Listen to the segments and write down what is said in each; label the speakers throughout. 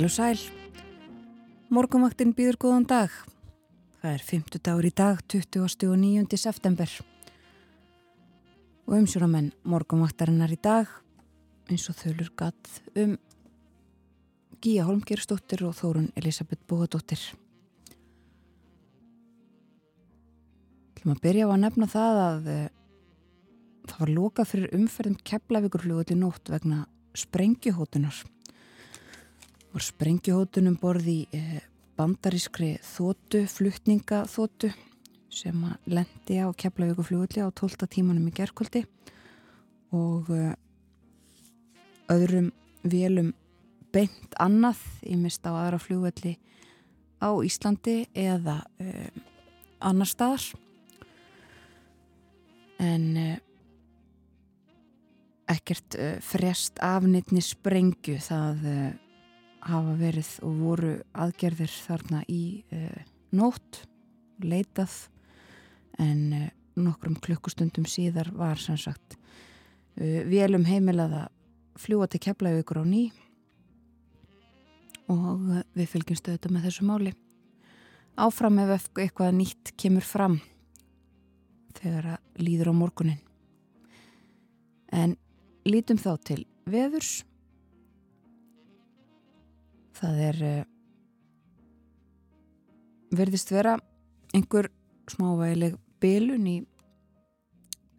Speaker 1: Heil og sæl. Morgumaktinn býður góðan dag. Það er 50 dagur í dag, 20. og 9. september. Og umsjónamenn morgumaktarinnar í dag eins og þölur gatt um Gíja Holmgerstóttir og Þórun Elisabeth Bóadóttir. Þú maður byrja á að nefna það að uh, það var lokað fyrir umferðum keflavíkurflugull í nótt vegna sprengjuhótunar. Var sprengjuhótunum borði uh, bandarískri þótu, fluttningaþótu sem lendi á keflavíkurflugulli á 12 tímanum í gerkvöldi og uh, öðrum vélum beint annað í mista á aðra flugvelli á Íslandi eða um, annar staðar. En uh, ekkert uh, frest afnitni sprengju það uh, hafa verið og voru aðgerðir þarna í nótt leitað en nokkrum klukkustundum síðar var sem sagt vélum heimilaða fljúa til keflavíkur á ný og við fylgjumstu þetta með þessu máli. Áfram ef eitthvað nýtt kemur fram þegar að líður á morgunin. En lítum þá til veðurs. Það er uh, verðist vera einhver smávægileg bylun í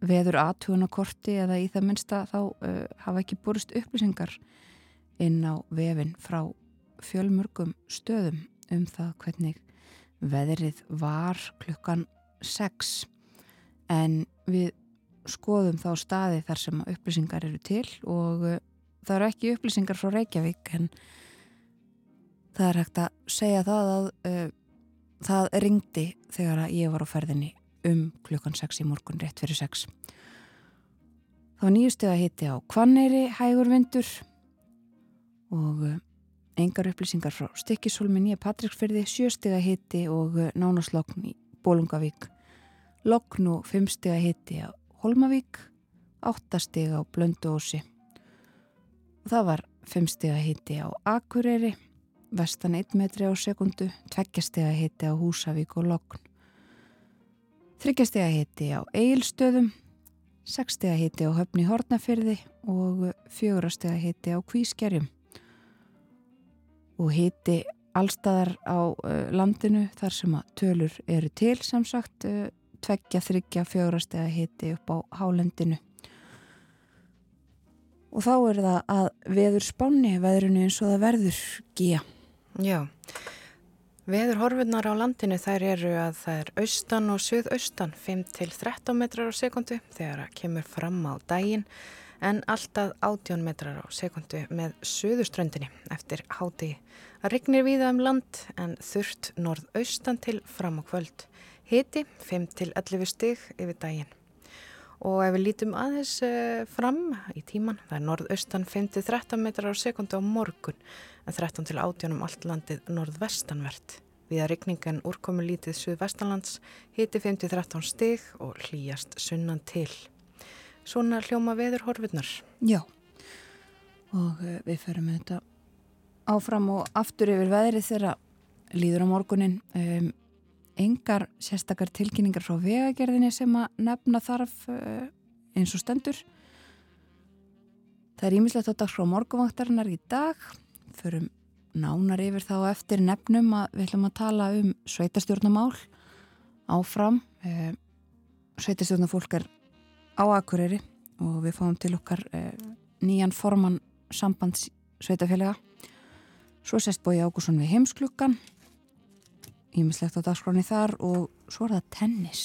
Speaker 1: veður aðtugunakorti eða í það minnsta þá uh, hafa ekki borist upplýsingar inn á vefin frá fjölmörgum stöðum um það hvernig veðrið var klukkan 6 en við skoðum þá staði þar sem upplýsingar eru til og uh, það eru ekki upplýsingar frá Reykjavík en það er hægt að segja það að uh, það ringdi þegar að ég var á ferðinni um klukkan 6 í morgun rétt fyrir 6 þá nýjustu að hitti á Kvanneyri hægur vindur og uh, engar upplýsingar frá Stikkishólmi nýja Patricksfyrði sjöstega hitti og nánaslokn í Bólungavík lokn og fimmstega hitti á Holmavík áttastega á Blönduósi. Það var fimmstega hitti á Akureyri vestan 1 metri á sekundu tveggjastega hitti á Húsavík og lokn þryggjastega hitti á Eilstöðum sekstega hitti á Höfni Hortnafyrði og fjórastega hitti á Kvískerjum. Og hitti allstaðar á landinu þar sem að tölur eru til sem sagt tveggja, þryggja, fjórast eða hitti upp á hálendinu. Og þá er það að veður spáni veðrunu eins og það verður gíja.
Speaker 2: Já, veður horfinnar á landinu þær eru að það er austan og suðaustan 5-13 metrar á sekundu þegar það kemur fram á daginn en alltaf 18 metrar á sekundu með suðuströndinni eftir háti. Það regnir víða um land en þurft norðaustan til fram á kvöld. Hiti 5-11 stig yfir daginn. Og ef við lítum aðeins uh, fram í tíman, það er norðaustan 5-13 metrar á sekundu á morgun en 13-18 um allt landið norðvestanvert. Við að regningan úrkomi lítið suðvestanlands hiti 5-13 stig og hlýjast sunnan til. Svona hljóma veður horfurnar.
Speaker 1: Já, og uh, við ferum með þetta áfram og aftur yfir veðrið þegar líður á morgunin. Um, engar sérstakar tilkynningar frá vegagerðinni sem að nefna þarf uh, eins og stendur. Það er ímislegt að dag frá morguvangtarinnar í dag. Förum nánar yfir þá eftir nefnum að við ætlum að tala um sveitastjórnamál áfram. Uh, Sveitastjórnafólk er á Akureyri og við fáum til okkar uh, nýjan forman sambands sveitafélaga. Svo sest bói Ágússon við heimsklukkan ímislegt á dagskráni þar og svo er það tennis.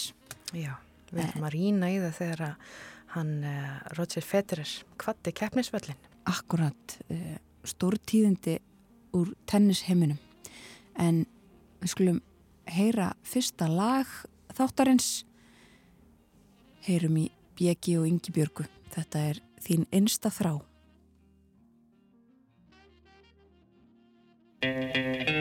Speaker 2: Já, við erum að rýna í það þegar að hann uh, Roger Federer kvatti keppnisvöllin
Speaker 1: Akkurat, uh, stórtíðindi úr tennisheiminum. En við skulum heyra fyrsta lag þáttarins. Heyrum í Bjegi og Ingi Björgu þetta er þín einsta þrá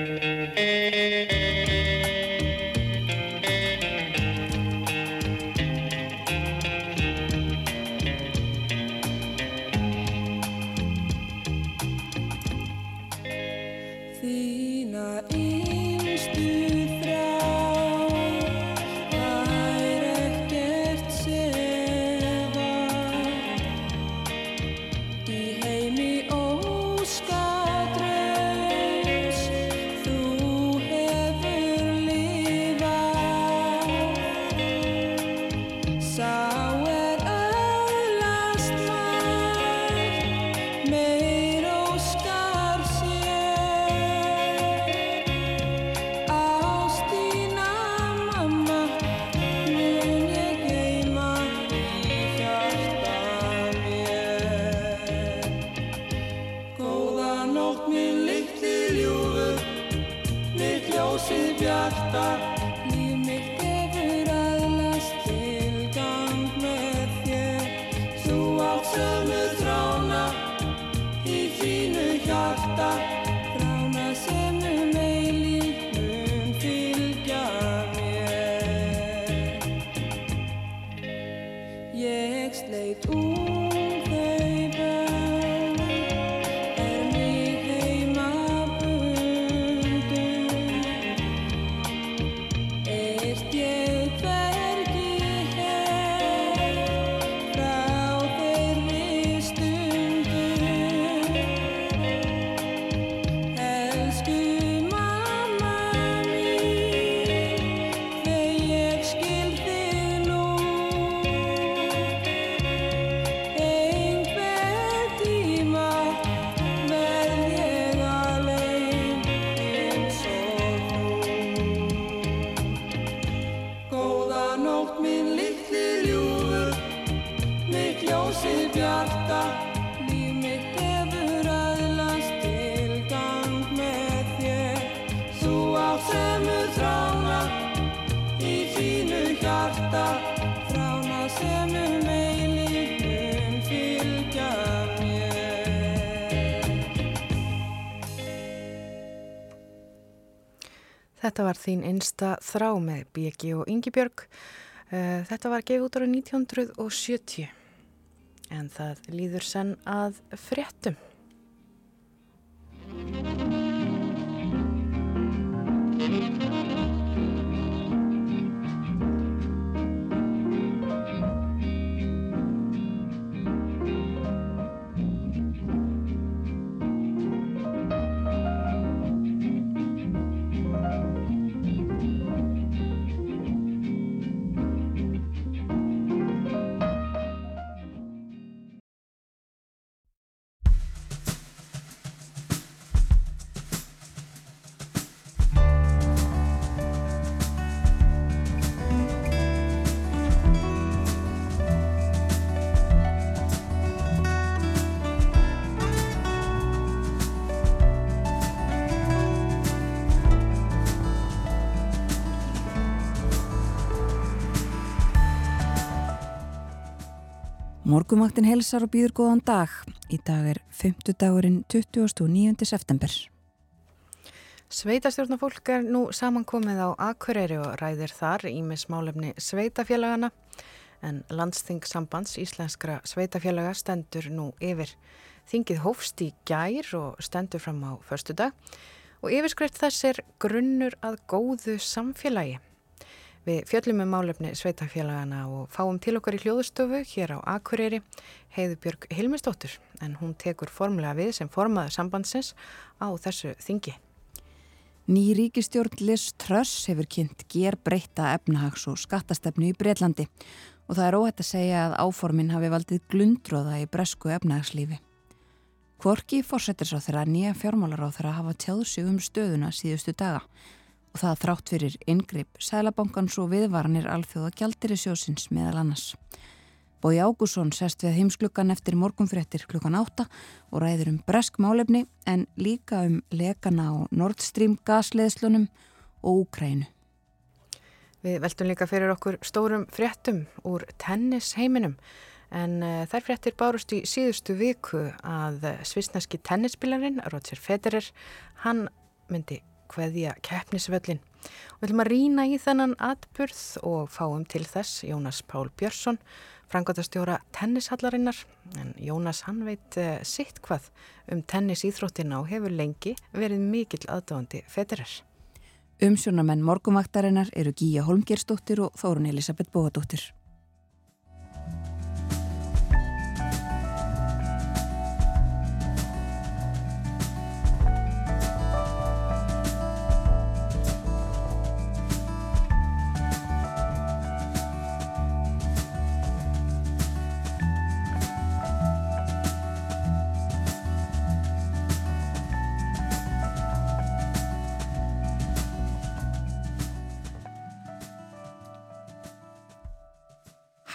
Speaker 2: Þetta var þín einsta þrá með B.G. og Yngibjörg. Eh, þetta var gefið út ára 1970 en það líður senn að fréttum.
Speaker 1: Morgumaktin helsar og býður góðan dag. Í dag er 5. dagurinn 29. september.
Speaker 2: Sveitastjórnafólk er nú samankomið á Akureyri og ræðir þar í með smálefni sveitafélagana en landstingsambands íslenskra sveitafélaga stendur nú yfir. Þingið hófst í gær og stendur fram á förstu dag og yfirskreitt þess er grunnur að góðu samfélagi. Við fjöllum um málefni sveitafélagana og fáum til okkar í hljóðustöfu hér á Akureyri heiðubjörg Hilmisdóttur en hún tekur formlega við sem formaður sambandsins á þessu þingi.
Speaker 1: Ný ríkistjórn Liz Truss hefur kynnt ger breyta efnahags og skattastefnu í Breitlandi og það er óhætt að segja að áformin hafi valdið glundróða í bresku efnahagslífi. Kvorki fórsetir sá þeirra nýja fjármálar á þeirra hafa tjáð sig um stöðuna síðustu daga og það þrátt fyrir yngripp Sælabankans og viðvaranir alþjóða gjaldir í sjósins meðal annars. Bói Ágússon sest við heimsklukkan eftir morgunfréttir klukkan átta og ræður um bresk málefni en líka um lekana á Nord Stream gasleðslunum og Úkrænu.
Speaker 2: Við veltum líka fyrir okkur stórum fréttum úr tennisheiminum en uh, þær fréttir bárust í síðustu viku að svisneski tennisspilarinn Roger Federer, hann myndi hveðja keppnisvöllin. Við ætlum að rína í þennan atburð og fáum til þess Jónas Pál Björnsson, frangotastjóra tennishallarinnar. En Jónas hann veit uh, sitt hvað um tennisýþróttina og hefur lengi verið mikill aðdáðandi fetirar.
Speaker 1: Umsjónamenn morgumvaktarinnar eru Gíja Holmgerstóttir og Þórun Elisabeth Bóadóttir.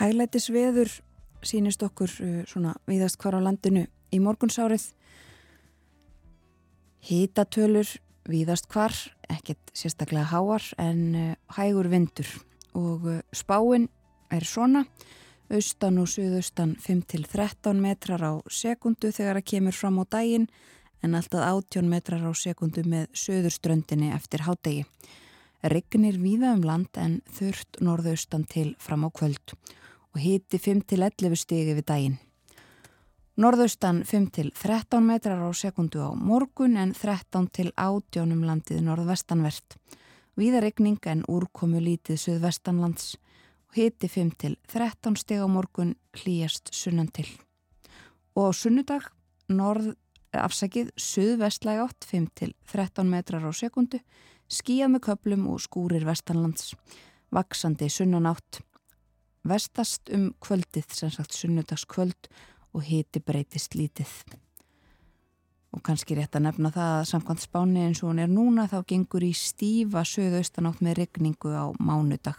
Speaker 1: Hælætis veður sínist okkur uh, svona viðast hvar á landinu í morgunsárið. Hítatölur viðast hvar, ekkert sérstaklega háar en uh, hægur vindur og uh, spáin er svona austan og suðaustan 5-13 metrar á sekundu þegar það kemur fram á daginn en alltaf 18 metrar á sekundu með söðurströndinni eftir hádegi. Regnir víða um land en þurft norðaustan til fram á kvöld og hiti 5-11 stigi við daginn. Norðaustan 5-13 metrar á sekundu á morgun en 13-18 um landið norðvestanvert. Víðaregning en úrkomu lítið söðvestanlands og hiti 5-13 stig á morgun hlýjast sunnan til. Og sunnudag norð afsakið söðvestlæg átt 5-13 metrar á sekundu, skíjað með köplum og skúrir vestanlands, vaksandi sunnan átt. Vestast um kvöldið, sem sagt sunnudagskvöld og hiti breytist lítið. Og kannski rétt að nefna það að samkvæmt spáni eins og hún er núna þá gengur í stífa söðaustanátt með regningu á mánudag.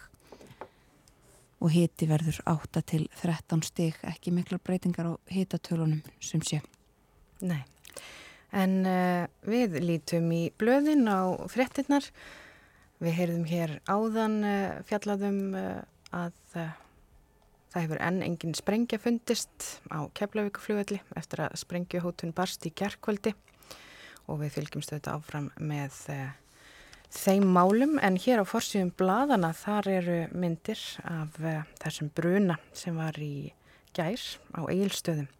Speaker 1: Og hiti verður 8 til 13 stig, ekki miklar breytingar á hitatölunum sem sé.
Speaker 2: Nei, en uh, við lítum í blöðin á frettinnar. Við heyrðum hér áðan uh, fjallaðum uh, að Það hefur enn engin sprengja fundist á Keflavíkufljóðalli eftir að sprengjuhótun barst í gerðkvöldi og við fylgjumst þetta áfram með uh, þeim málum. En hér á forsýðum bladana þar eru myndir af uh, þessum bruna sem var í gær á eigilstöðum.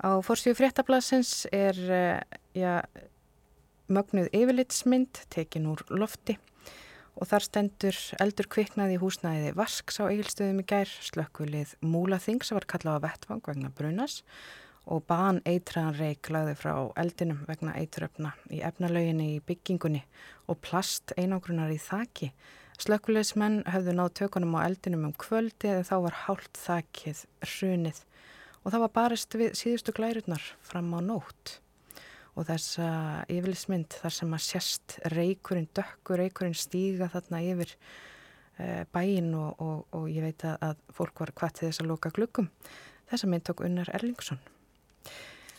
Speaker 2: Á forsýðu fréttablasins er uh, ja, mögnuð yfirlitsmynd tekin úr lofti og þar stendur eldur kviknaði húsnæði Vasks á eigilstöðum í gær, slökkvilið Múlaþing sem var kallað á vettvang vegna brunas og ban eitraðan reik lagði frá eldinum vegna eitröfna í efnalauginni í byggingunni og plast einangrunar í þaki. Slökkviliðsmenn höfðu náð tökunum á eldinum um kvöldi eða þá var hálft þakið hrunið og það var barist við síðustu glærurnar fram á nótt og þessa yfirlismynd þar sem að sérst reykurinn, dökkur reykurinn stíga þarna yfir uh, bæin og, og, og ég veit að, að fólk var hvað til þess að loka glukkum. Þessa mynd tók Unnar Erlingsson.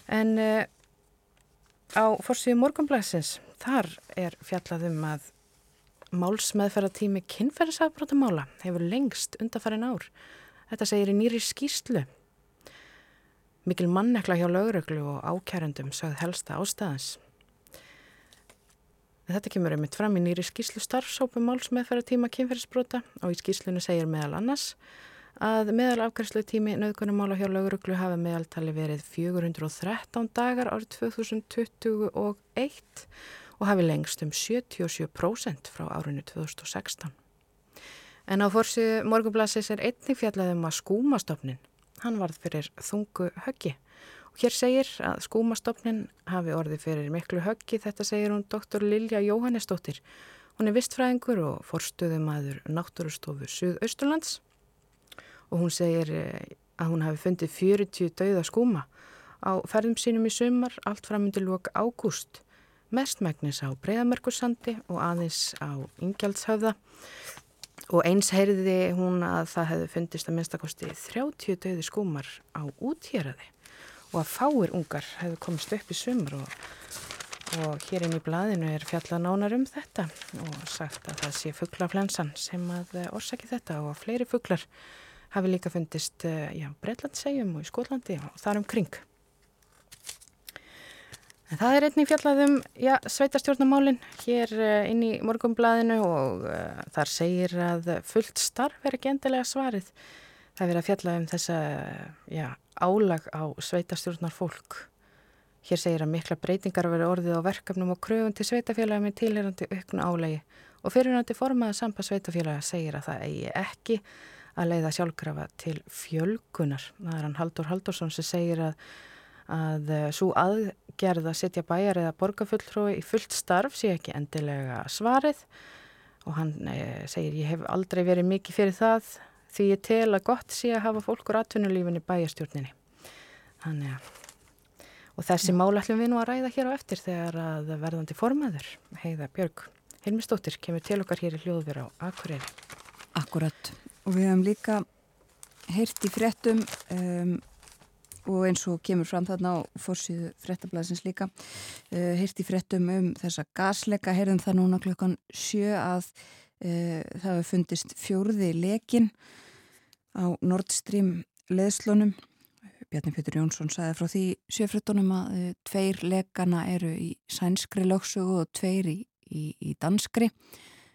Speaker 2: En uh, á fórsíðu morgunblæsins, þar er fjallað um að málsmeðferðatími kynferðisafbrótamála hefur lengst undarfærin ár. Þetta segir í nýri skýslu Mikil mannekla hjá lögreglu og ákærendum sögð helsta ástæðans. Þetta kemur einmitt fram í nýri skýslu starfsópum máls meðferða tíma kynferðisbrota og í skýslunu segir meðal annars að meðal afkværslu tími nöðgunumála hjá lögreglu hafa meðaltali verið 413 dagar árið 2021 og hafi lengst um 77% frá árinu 2016. En á fórsið morgunblassis er einnig fjallaðum að skúmastofnin hann varð fyrir þungu höggi. Og hér segir að skúmastofnin hafi orði fyrir miklu höggi, þetta segir hún doktor Lilja Jóhannesdóttir. Hún er vistfræðingur og forstuðum aður náttúrustofu Suðausturlands og hún segir eh, að hún hafi fundið 40 dauða skúma á ferðum sínum í sumar allt framöndu lók ágúst mestmægnis á breyðamerkursandi og aðeins á Ingjaldshöfða Og eins heyrði hún að það hefði fundist að minnstakosti 30 döði skúmar á útjeraði og að fáir ungar hefði komist upp í sumur og, og hér inn í bladinu er fjalla nánar um þetta og sagt að það sé fugglaflensan sem að orsaki þetta og að fleiri fugglar hafi líka fundist eh, í Breitlandsegjum og í Skólandi og þar umkring. En það er einnig fjallaðum, sveitarstjórnumálinn hér uh, inn í morgumblaðinu og uh, þar segir að fullt starf er ekki endilega svarið. Það er að fjallaðum þessa, já, álag á sveitarstjórnar fólk. Hér segir að mikla breytingar veri orðið á verkefnum og kröfun til sveitafélagi með tilherandi auknu álagi og fyrirnandi formaða samband sveitafélagi segir að það eigi ekki að leiða sjálfkrafa til fjölgunar. Það er hann Haldur Haldursson sem segir að að eh, svo aðgerð að setja bæjar eða borgarfulltrói í fullt starf sé ekki endilega svarið og hann e, segir ég hef aldrei verið mikið fyrir það því ég tel að gott sé að hafa fólkur atvinnulífinni bæjarstjórninni. Þannig að og þessi mál ætlum við nú að ræða hér á eftir þegar að verðandi formaður heiða Björg Hilmistóttir kemur til okkar hér í hljóðvera á Akureyri.
Speaker 1: Akkurat og við hefum líka heyrt í fréttum um, og eins og kemur fram þarna á fórsíðu frettablasins líka uh, eh, heyrti frettum um þessa gasleika heyrðum það núna klokkan sjö að uh, það hefur fundist fjórði lekin á Nord Stream leðslunum Bjarni Pétur Jónsson sagði frá því sjöfrettunum að uh, tveir lekana eru í sænskri lögsögu og tveir í, í, í danskri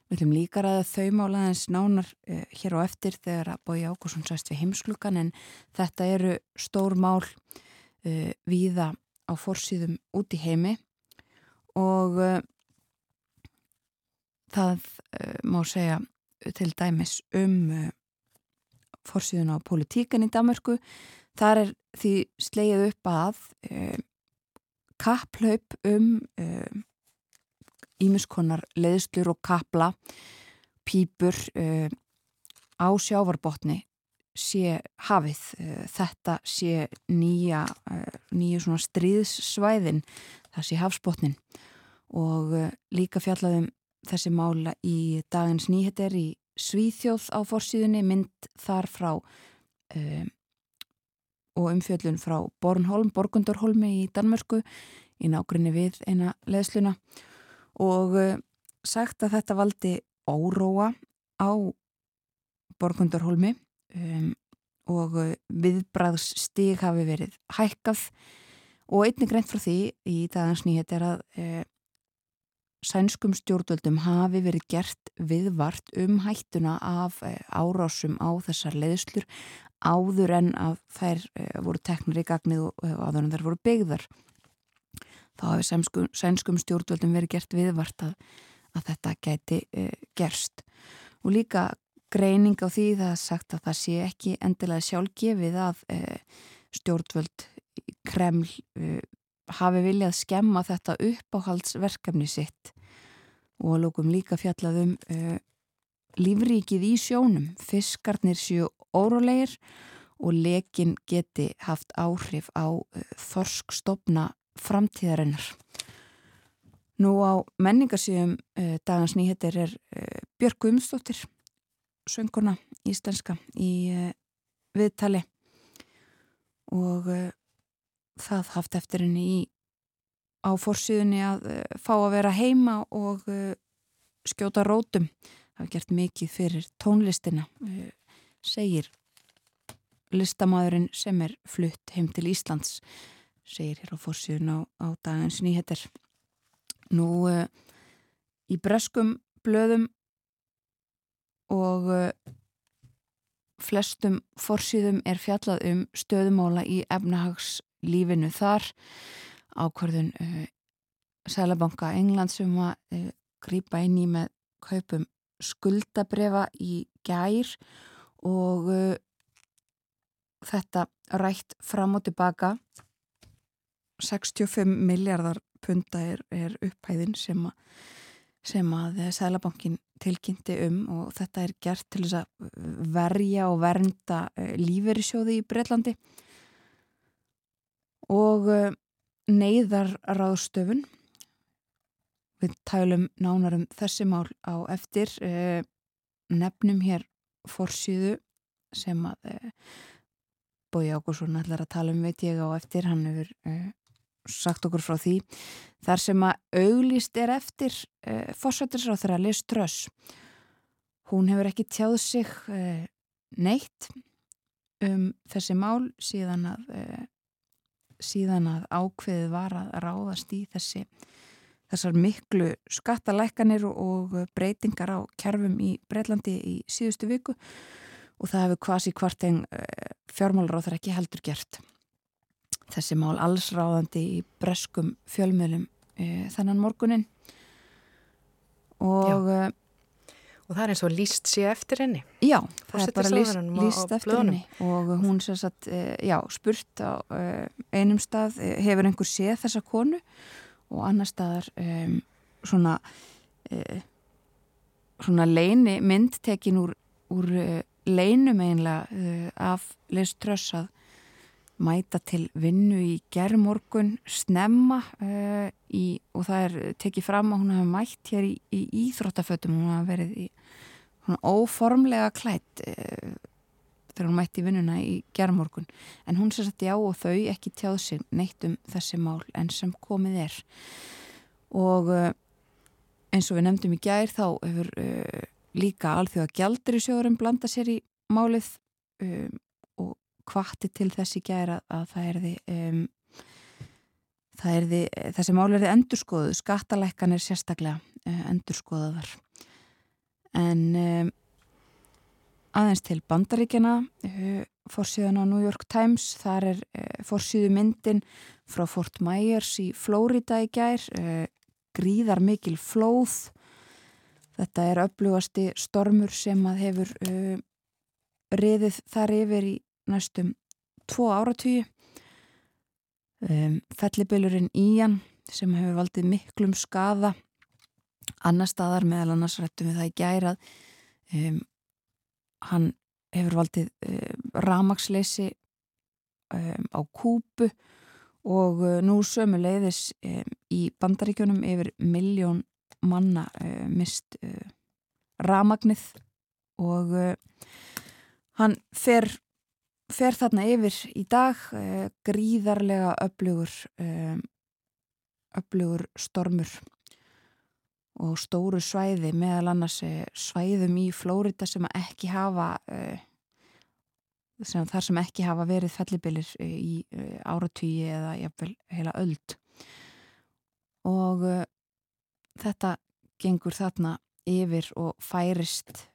Speaker 1: Við viljum líka ræða þau málaðins nánar uh, hér á eftir þegar að Bói Ágússon sæst við heimsklukan en þetta eru stór mál uh, víða á fórsýðum út í heimi og uh, það má segja til dæmis um fórsýðun á politíkan í Danmarku. Þar er því sleið upp að kapplaup um ímiskonar leðslur og kapla pýpur uh, á sjávarbotni sé hafið. Uh, þetta sé nýja uh, nýju svona stríðssvæðin það sé hafsbotnin og líka fjallaðum þessi mála í dagins nýheter í Svíþjóð á forsýðunni mynd þar frá og umfjöllun frá Bornholm, Borgundorholmi í Danmörku í nákvæmni við eina leðsluna og uh, sagt að þetta valdi óróa á Borgundarholmi um, og uh, viðbræðsstíg hafi verið hækkað. Og einnig greint frá því í dagans nýhet er að uh, sænskum stjórnvöldum hafi verið gert viðvart um hættuna af uh, árásum á þessar leðslur áður en að þær uh, voru teknir í gagnið og áður en þær voru byggðar þá hafi sænskum, sænskum stjórnvöldum verið gert viðvart að, að þetta gæti uh, gerst. Og líka greining á því það er sagt að það sé ekki endilega sjálfgefið að uh, stjórnvöld Kreml uh, hafi viljað skemma þetta uppáhaldsverkefni sitt. Og lókum líka fjallaðum lífríkið í sjónum. Fiskarnir séu órólegir og lekin geti haft áhrif á þorskstofna framtíðarinnar. Nú á menningarsýðum uh, dagans nýhettir er uh, Björg Guðmundsdóttir, sönguna íslenska í uh, viðtali og það haft eftir henni í á fórsýðunni að fá að vera heima og skjóta rótum. Það hefur gert mikið fyrir tónlistina, segir listamæðurinn sem er flutt heim til Íslands segir hér á fórsíðun á, á dagins nýheter. Nú uh, í breskum blöðum og uh, flestum fórsíðum er fjallað um stöðumála í efnahagslífinu þar ákvörðun uh, Sælabanka England sem að grýpa inn í með kaupum skuldabrefa í gær og þetta rætt fram og tilbaka 65 miljardar punta er, er upphæðin sem að, sem að Sælabankin tilkynnti um og þetta er gert til þess að verja og vernda eh, líferisjóði í Breitlandi og eh, neyðar ráðstöfun við tælum nánarum þessi mál á eftir eh, nefnum hér fórsýðu sem að Bói Ágúrsson ætlar að tala um veit ég á eftir, hann hefur sagt okkur frá því þar sem að auglist er eftir uh, fórsættisráð þeirra Liz Truss. Hún hefur ekki tjáð sig uh, neitt um þessi mál síðan að uh, síðan að ákveðið var að ráðast í þessi þessar miklu skattalækkanir og breytingar á kerfum í Breitlandi í síðustu viku. Og það hefur kvasi hvart einn fjármálur á þeirra ekki heldur gert þessi mál allsráðandi í breskum fjölmjölum e, þennan morgunin og
Speaker 2: já. og það er eins og líst sér eftir henni.
Speaker 1: Já, það er bara líst, líst eftir henni. Og hún sér satt e, já, spurt á e, einum stað hefur einhver séð þessa konu? Og annar staðar svona svona leini mynd tekin úr, úr leinum einlega af Liz Truss að mæta til vinnu í gerðmorgun snemma uh, í, og það er tekið fram að hún hafi mætt hér í, í íþróttafötum. Hún hafi verið í óformlega klætt uh, þegar hún mætti vinnuna í gerðmorgun en hún sér satt já og þau ekki tjáð sig neitt um þessi mál en sem komið er. Og uh, eins og við nefndum í gær þá hefur líka alþjóða gjaldri sjóðurum blanda sér í málið um kvatti til þessi gæra að það er því um, það er því, þessi mál er því endurskoðu skattalækkan er sérstaklega uh, endurskoðaðar. En um, aðeins til bandaríkjana uh, fórsíðan á New York Times þar er uh, fórsíðu myndin frá Fort Myers í Flórida í gær gríðar mikil flóð. Þetta er upplugasti stormur sem að hefur riðið þar yfir í næstum tvo áratvíu um, fellibillurinn Ían sem hefur valdið miklum skaða. Annar staðar meðal annars rættum við það í gærað um, hann hefur valdið um, ramagsleysi um, á kúpu og uh, nú sömu leiðis um, í bandaríkjónum yfir miljón manna uh, mist uh, ramagnið og hann fer fer þarna yfir í dag uh, gríðarlega öflugur um, öflugur stormur og stóru svæði meðal annars uh, svæðum í Flórida sem ekki hafa uh, sem þar sem ekki hafa verið fellibilir í áratvíi eða jafnvel heila öld. Og þetta gengur þarna yfir og færist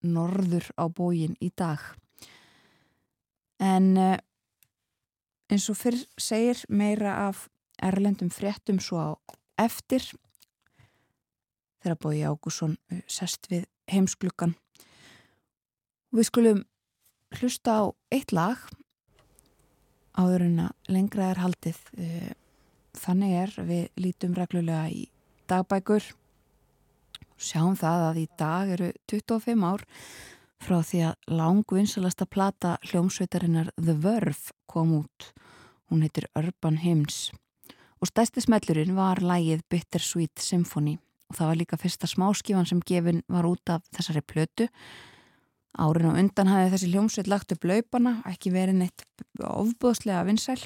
Speaker 1: norður á bógin í dag En uh, eins og fyrr segir meira af erlendum fréttum svo á eftir þegar Bói Ágússon uh, sest við heimsklukkan. Við skulum hlusta á eitt lag áður en að lengra er haldið. Uh, þannig er við lítum reglulega í dagbækur. Sjáum það að í dag eru 25 ár frá því að langvinsalasta plata hljómsveitarinnar The Verve kom út. Hún heitir Urban Hymns og stæsti smellurinn var lægið Bittersweet Symphony og það var líka fyrsta smáskífan sem gefin var út af þessari plötu. Árin og undan hafði þessi hljómsveit lagt upp laupana, ekki verið neitt ofbúðslega vinsæl.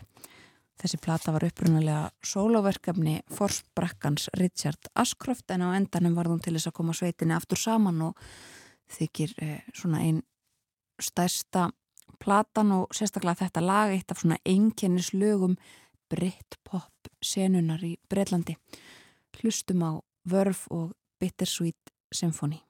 Speaker 1: Þessi plata var upprunalega sóloverkefni forsbrakkans Richard Ashcroft en á endanum var hún til þess að koma sveitinni aftur saman og þykir eh, svona einn stærsta platan og sérstaklega þetta lag eitt af svona einkennislögum Britpop senunar í Breitlandi hlustum á Verve og Bittersweet Symphony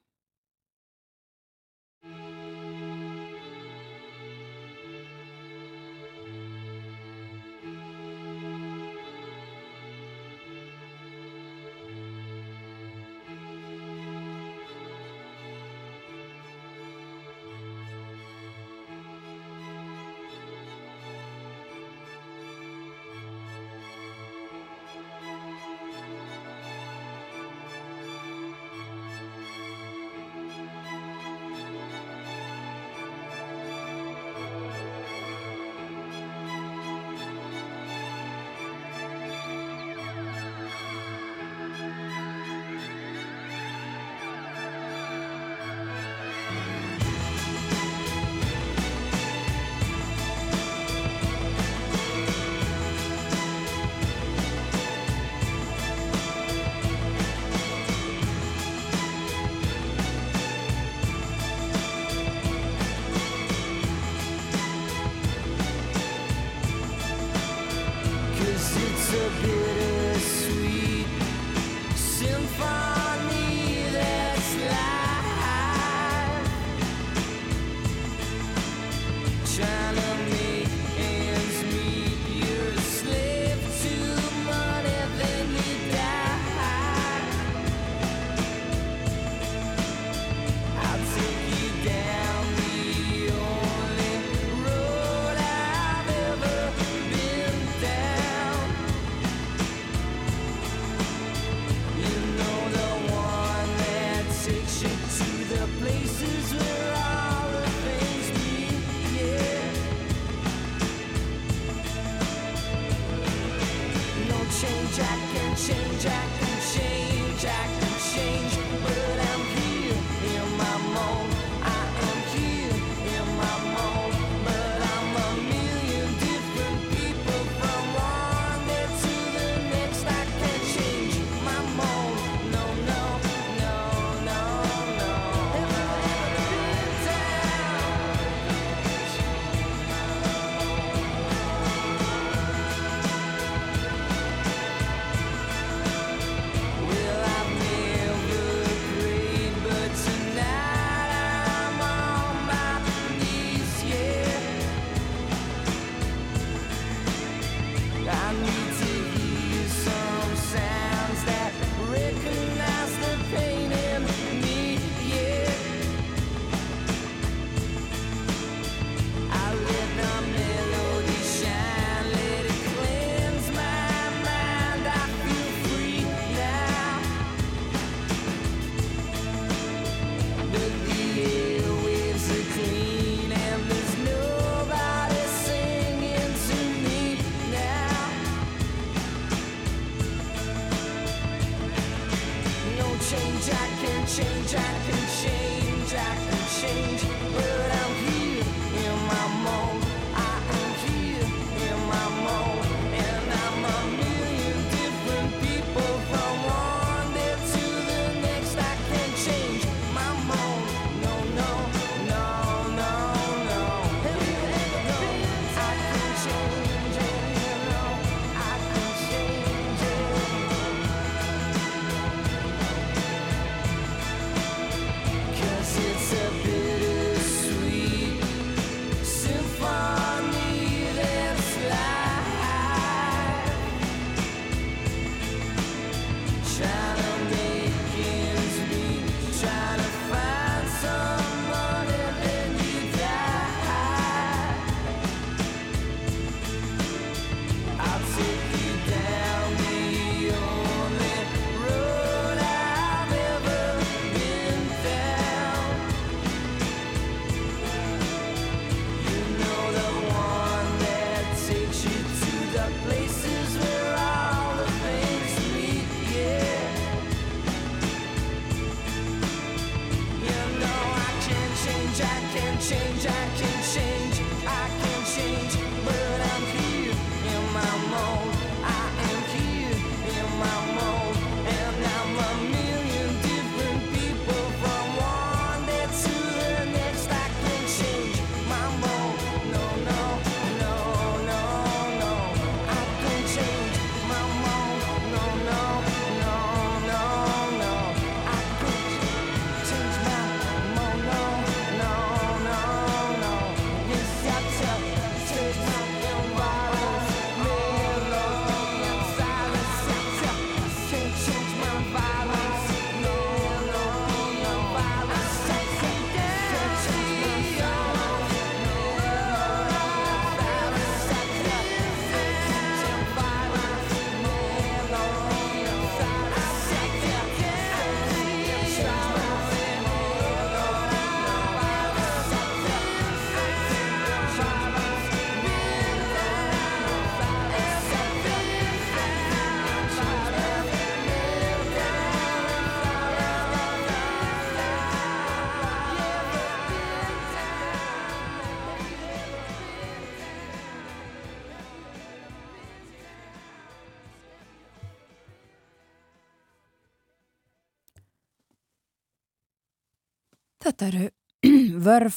Speaker 1: Þetta eru Vörf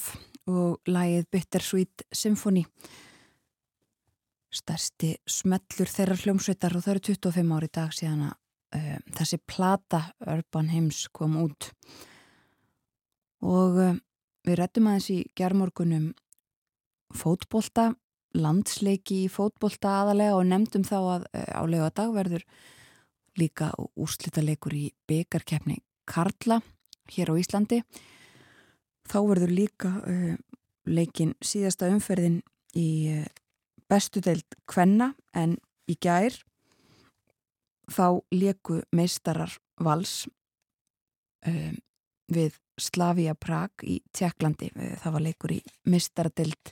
Speaker 1: og lagið Bittersweet Symphony. Stærsti smellur þeirra hljómsveitar og það eru 25 ári dag síðan að uh, þessi plata Urban Hymns kom út. Og uh, við rettum aðeins í gerðmorgunum fótbolta, landsleiki í fótbolta aðalega og nefndum þá að uh, á laugadag verður líka úrslita leikur í byggarkeppni Karla hér á Íslandi þá verður líka uh, leikin síðasta umferðin í uh, bestu deild Kvenna en í gær þá leiku meistarar vals uh, við Slavia Prag í Tjekklandi. Það var leikur í meistaradeild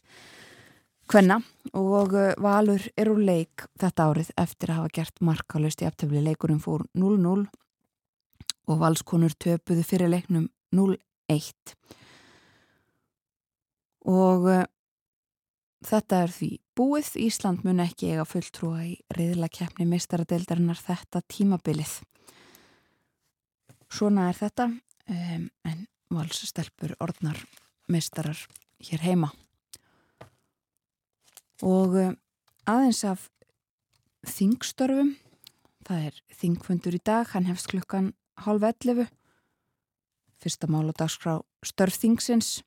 Speaker 1: Kvenna og Valur er úr leik þetta árið eftir að hafa gert markalust í aftöfli. Leikurinn fór 0-0 og valskonur töpuðu fyrir leiknum 0-1 og uh, þetta er því búið. Ísland mun ekki eiga fulltrúa í reyðla keppni meistaradeildarinnar þetta tímabilið. Svona er þetta um, en valsestelpur orðnar meistarar hér heima. Og uh, aðeins af þingstörfum það er þingfundur í dag hann hefst klukkan hálf 11 fyrsta mál og dagskrá störfþingsins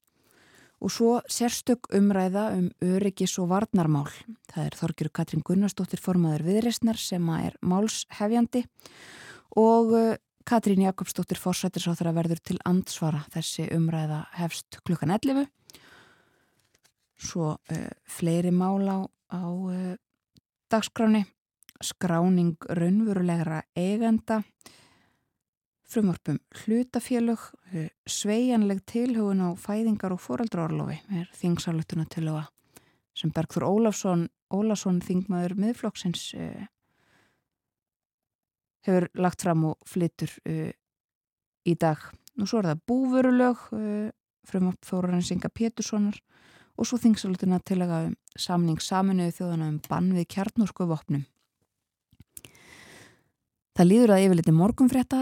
Speaker 1: og svo sérstök umræða um öryggis og varnarmál. Það er Þorgjur Katrín Gunnarsdóttir formaður viðreysnar sem er málshefjandi og uh, Katrín Jakobsdóttir fórsættisáþur að verður til ansvara þessi umræða hefst klukkan 11. Svo uh, fleiri mál á, á uh, dagskráni, skráning raunverulegra eigenda, frumvarpum hlutafélög, eh, sveianleg tilhugun á fæðingar og foreldraorlofi er þingsalutuna til að sem Bergþór Ólafsson, Ólafsson þingmaður miðflokksins uh, hefur lagt fram og flytur uh, í dag Nú svo er það búvörulög uh, frum upp Þórarinns Inga Péturssonar og svo þingsalutina til að um samning saminuðu þjóðana um bann við kjarnorku vopnum. Það líður að yfirleiti morgunfrétta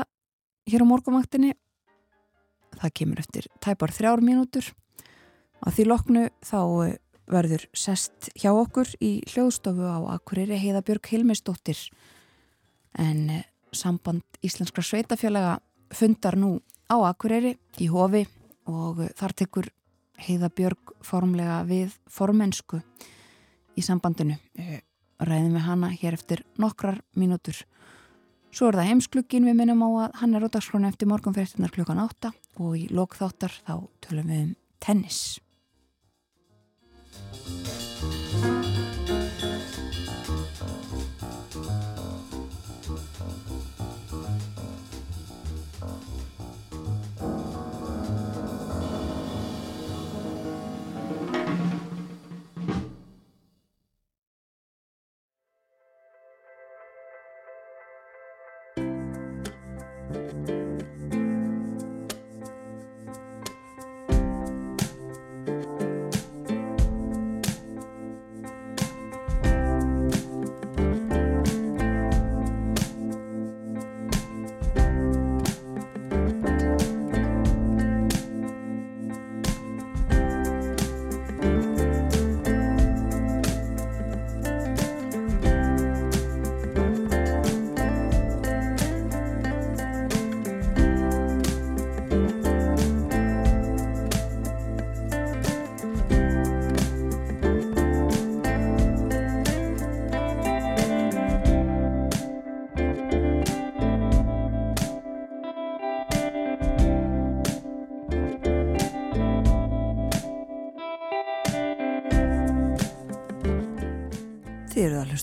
Speaker 1: hér á morgunvaktinni. Það kemur eftir tæpar þrjár mínútur. Á því loknu þá uh, verður sest hjá okkur í hljóðstofu á Akureyri Heiðabjörg Hilmisdóttir en uh, samband Íslenskra sveitafélaga fundar nú á Akureyri í hofi og þar tekur Heiða Björg formlega við formensku í sambandinu. Eh, ræðum við hana hér eftir nokkrar mínútur. Svo er það heimsklukkin við minnum á að hann er dagskrona eftir morgunferðtunar klukkan 8 og í lokþáttar þá tölum við um tennis.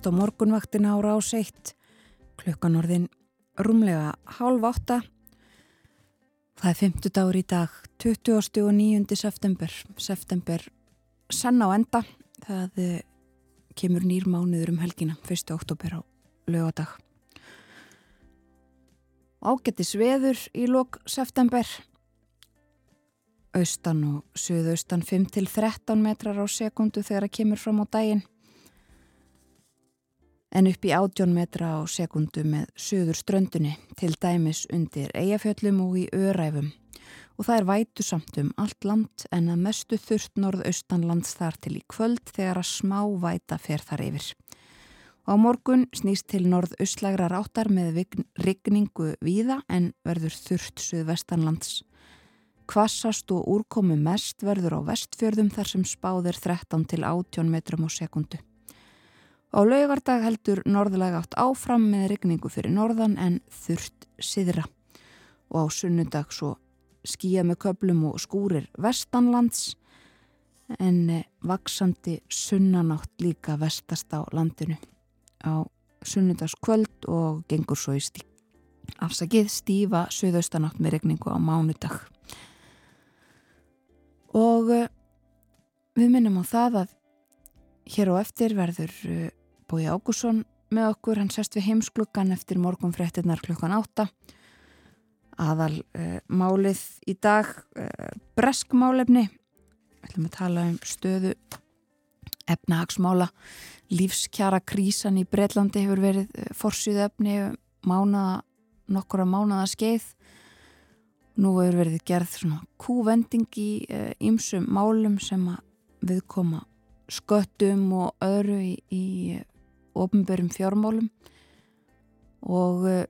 Speaker 1: Þið eruð að hlusta á morgunvaktina ára á seitt, klukkan orðin rúmlega hálf átta. Það er 50 dagur í dag, 20. og 9. september, september senn á enda. Það eh, kemur nýr mánuður um helgina, 1. oktober á lögadag. Ágættis veður í lok september, austan og suðaustan 5-13 metrar á sekundu þegar það kemur fram á daginn en upp í 18 metra á sekundu með söður ströndunni til dæmis undir eigafjöllum og í öræfum og það er vætu samt um allt land en að mestu þurft norðaustanlands þar til í kvöld þegar að smá væta fer þar yfir. Á morgun snýst til norðaustlægra ráttar með rigningu víða en verður þurft suðvestanlands. Kvassast og úrkomi mest verður á vestfjörðum þar sem spáðir 13 til 18 metrum á sekundu. Á laugardag heldur norðlega átt áfram með regningu fyrir norðan en þurft siðra og á sunnundag svo skýja með köplum og skúrir vestanlands en eh, vaksandi sunnanátt líka vestast á landinu. Á sunnundagskvöld og gengur svo í stí afsakið stífa söðaustanátt með regningu á mánudag. Og eh, við minnum á það að hér á eftir verður eh, Bói Ágússon með okkur, hann sest við heimsklukkan eftir morgun fréttinnar klukkan átta. Aðal uh, málið í dag uh, breskmálefni við ætlum að tala um stöðu efnahagsmála. Lífskjara krísan í Breitlandi hefur verið uh, forsýðu efni mánaða, nokkura mánaða skeið. Nú hefur verið gerð svona kúvending í ýmsum málum sem að viðkoma sköttum og öðru í, í ofnbörum fjármálum og uh,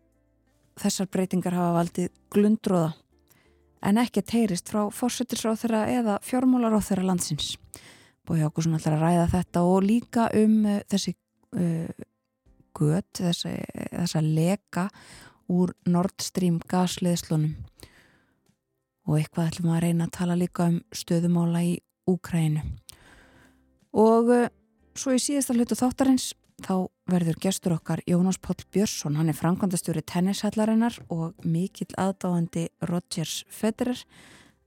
Speaker 1: þessar breytingar hafa valdið glundróða en ekki teirist frá fórsettisráð þeirra eða fjármálaráð þeirra landsins. Bói okkur svona alltaf að ræða þetta og líka um uh, þessi uh, gött, þessi, þessa leka úr Nord Stream gasleðslunum og eitthvað ætlum að reyna að tala líka um stöðumála í Úkrænu. Og uh, svo í síðasta hlutu þáttarins þá verður gestur okkar Jónas Páll Björnsson, hann er framkvæmdastjóri tennishallarinnar og mikill aðdáðandi Rodgers Federer.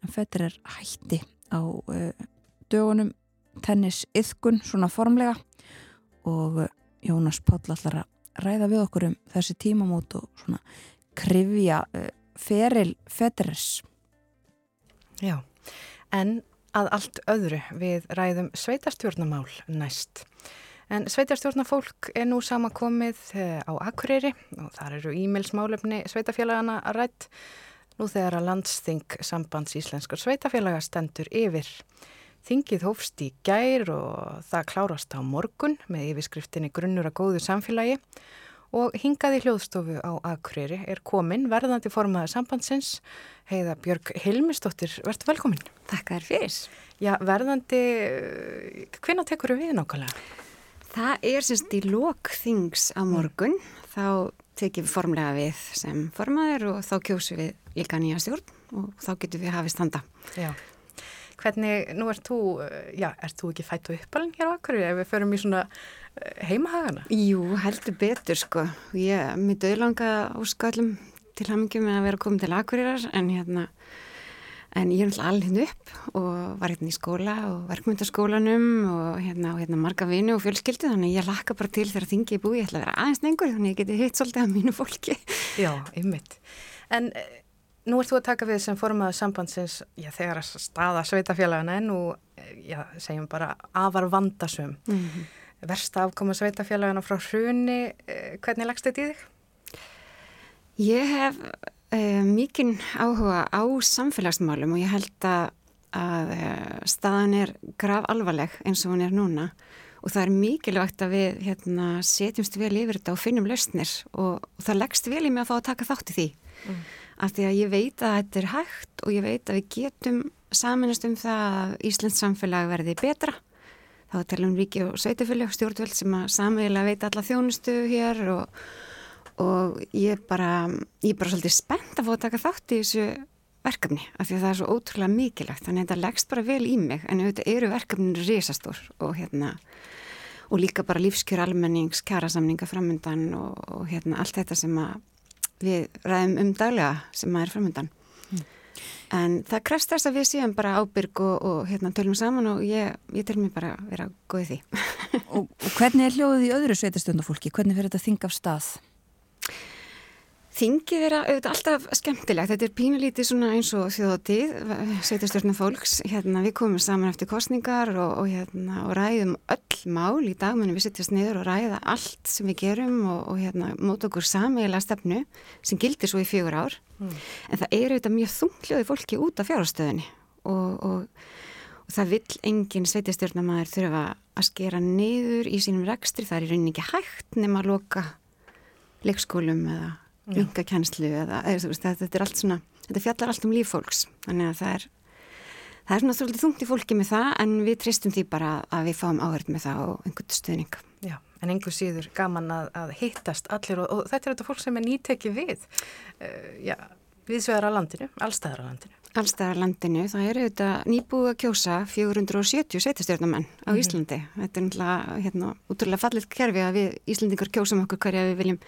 Speaker 1: En Federer hætti á uh, dögunum tennis yðkun svona formlega. Og uh, Jónas Páll allar að ræða við okkur um þessi tímamót og svona krifja uh, feril Federers.
Speaker 2: Já, en að allt öðru við ræðum sveitarstjórnamál næst. En sveitarstjórnafólk er nú samakomið eh, á Akureyri og þar eru e-mailsmálefni sveitafélagana að rætt nú þegar að landsþing sambands íslenskar sveitafélaga stendur yfir. Þingið hófst í gær og það klárast á morgun með yfirskriftinni grunnur að góðu samfélagi og hingaði hljóðstofu á Akureyri er komin verðandi formaði sambandsins heiða Björg Hilmistóttir, verður velkomin.
Speaker 3: Takk þær fyrir.
Speaker 2: Já, verðandi, hvenna tekur við nákvæmlega?
Speaker 3: Það er semst í lokþings á morgun, þá tekjum við formlega við sem formaður og þá kjósum við líka nýja stjórn og þá getum við hafið standa.
Speaker 2: Já, hvernig, nú ert þú, já, ert þú ekki fætt og uppalinn hér á Akkurri ef við förum í svona eh, heimahagana?
Speaker 3: Jú, heldur betur sko. Ég myndi auðlanga áskallum til hamingjum með að vera komið til Akkurriðar en hérna En ég er náttúrulega alveg upp og var hérna í skóla og verkmyndaskólanum og hérna, hérna marga vini og fjölskyldu þannig ég lakka bara til þegar þingi er búið, ég ætla að vera aðeins nengur þannig ég geti hitt svolítið af mínu fólki.
Speaker 2: Já, ymmit. En eh, nú ert þú að taka við sem formaðu sambandsins, já þegar að staða sveitafélagana en nú, eh, já segjum bara afar vandasum. Mm -hmm. Versta afkoma sveitafélagana frá hruni, eh, hvernig lagst þetta í þig?
Speaker 3: Ég hef mikinn áhuga á samfélagsmálum og ég held að, að uh, staðan er grav alvarleg eins og hún er núna. Og það er mikilvægt að við hérna, setjumst vel yfir þetta og finnum lausnir og, og það leggst vel í mig að fá að taka þátt í því. Mm. af því að ég veit að þetta er hægt og ég veit að við getum saminast um það að Íslands samfélag verði betra. Þá talum ríki og sveitufölu stjórnveld sem að samveglega veit alla þjónustu hér og og ég er bara, ég er bara svolítið spennt að fá að taka þátt í þessu verkefni af því að það er svo ótrúlega mikilvægt þannig að þetta leggst bara vel í mig en auðvitað eru verkefninu risastór og hérna og líka bara lífskjör almennings, kjærasamninga framöndan og, og hérna allt þetta sem við ræðum um daglega sem að er framöndan mm. en það krefst þess að við séum bara ábyrg og, og hérna tölum saman og ég, ég tel mér bara vera góðið því
Speaker 1: og, og hvernig er hljóðið í öðru sveitastöndafólki? Hvernig fyrir þetta að þinga af stað?
Speaker 3: Þingið er auðvitað alltaf skemmtilegt, þetta er pínulítið svona eins og þjóðatíð, setjastjórnum fólks, hérna við komum saman eftir kostningar og, og, hérna, og ræðum öll mál. Í dag, menn við setjast niður og ræða allt sem við gerum og, og hérna móta okkur samíla stefnu sem gildir svo í fjögur ár, mm. en það er auðvitað mjög þungljóði fólki út af fjárhástöðinni og það vill engin setjastjórnamaður þurfa að skera niður í sínum rekstri, það er í rauninni ekki hægt nema að loka leikskólum eða yngakennslu eða veist, þetta er allt svona, þetta fjallar allt um líffólks þannig að það er það er svona svolítið þungt í fólki með það en við tristum því bara að við fáum áhörð með það og einhvern stuðning
Speaker 2: Já, en einhver síður gaman að, að hittast allir og, og þetta er þetta fólk sem er nýtekið við uh, já, við svegar á landinu, allstæðar á landinu
Speaker 3: Allstæðar á landinu, það eru þetta nýbúið að kjósa 470 setjastjórnumenn á. Íslandi, mm -hmm. þetta er náttúrulega hérna, útrúlega fallit kerfi að við Íslandingar kjósum okkur hverja við viljum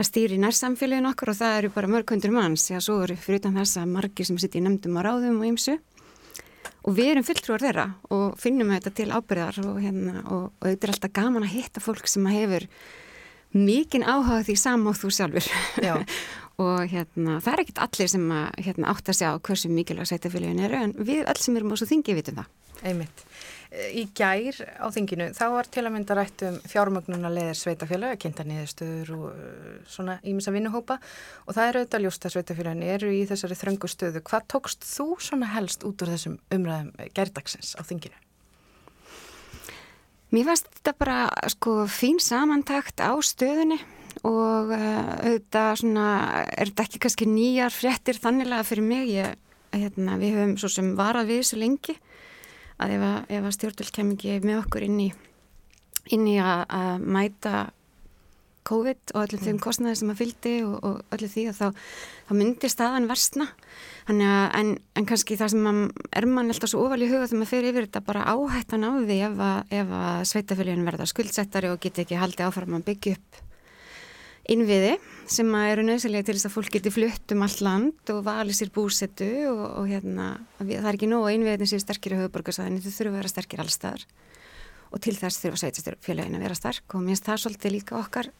Speaker 3: að stýri nærsamfélagin okkur og það eru bara mörg hundur manns, já svo eru fyrir utan þess að margir sem sitt í nefndum á ráðum og ymsu og við erum fulltrúar þeirra og finnum þetta til ábyrðar og, hérna, og, og þetta er alltaf gaman að hitta fólk sem hefur mikinn áhuga því samáð þú sjálfur. Og hérna, það er ekkit allir sem að, hérna, átt að sjá hversu mikilvæg sveitafélagin eru en við öll sem erum á svo þingi vitum það.
Speaker 2: Einmitt í gær á þinginu, þá var til að mynda rætt um fjármögnuna leðir sveitafélag, kynnta niðurstöður og uh, svona ímins að vinnuhópa og það er auðvitað ljóst að sveitafélagin eru í þessari þröngu stöðu. Hvað tókst þú svona helst út úr þessum umræðum gærdagsins á þinginu?
Speaker 3: Mér fannst þetta bara sko fín samantakt á stöðunni og uh, auðvitað svona er þetta ekki kannski nýjar fréttir þannilega fyrir mig, ég, hérna, við höfum svo sem varað við þessu lengi að ef að, að stjórnvöld kem ekki með okkur inn í, inn í að, að mæta COVID og öllum þeim mm. kostnæði sem að fyldi og, og öllum því að þá, þá myndir staðan versna að, en, en kannski það sem er mann alltaf svo ofal í huga þegar maður fyrir yfir þetta bara áhættan á því ef að, að sveitafélagin verða skuldsettari og geti ekki haldið áfram að byggja upp innviði sem eru nöðslega til þess að fólk geti flutt um allt land og vali sér búsettu og, og hérna, það er ekki nóg að innviðin séu sterkir í höfuborgarsæðinu, þau þurfu að vera sterkir allstaðar og til þess þurfa sveitastjórnfélagin að vera sterk og minnst það svolítið líka okkar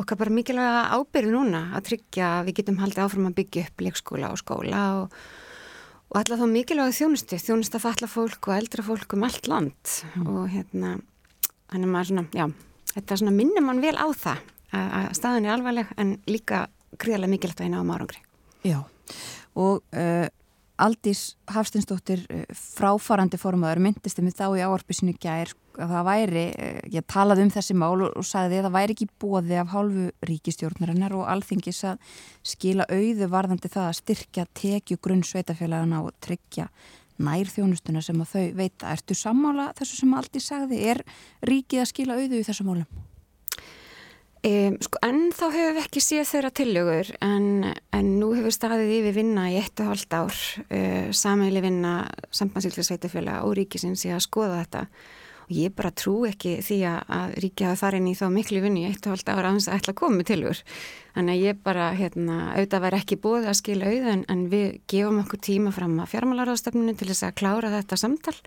Speaker 3: okkar bara mikilvæga ábyrðu núna að tryggja að við getum haldið áfram að byggja upp leikskóla og skóla og, og alltaf þá mikilvæg þjónustu, þjónustu að falla fólk og eldra fólk um allt land. Mm. og hérna, hann er maður svona, já, þetta er svona minnum mann vel á það að, að staðin er alvarleg en líka gríðarlega mikilvægt að eina á márangri.
Speaker 1: Já, og uh, Aldís Hafstinsdóttir uh, fráfarandi formadur myndist um þá í áarpissinu gær að það væri, uh, ég talaði um þessi mál og sagði að það væri ekki bóði af hálfu ríkistjórnarinnar og alþingis að skila auðu varðandi það að styrkja tekju grunn sveitafélagana og tryggja nær þjónustuna sem að þau veita. Ertu sammála þessu sem Aldís sagði? Er ríkið að skila auðu í þessu málum?
Speaker 3: Um, sko, en þá hefur við ekki séð þeirra tillögur en, en nú hefur staðið yfir vinna í eitt og halvt ár uh, samæli vinna sambandsýtlisveitafjöla og ríkisins í að skoða þetta. Og ég bara trú ekki því að ríki hafa farin í þá miklu vinni í eitt og halvt ár að hans ætla að koma tillögur. Þannig að ég bara, hérna, auðvitað væri ekki búið að skila auðan en við gefum okkur tíma fram að fjármálaráðstöfninu til þess að klára þetta samtal.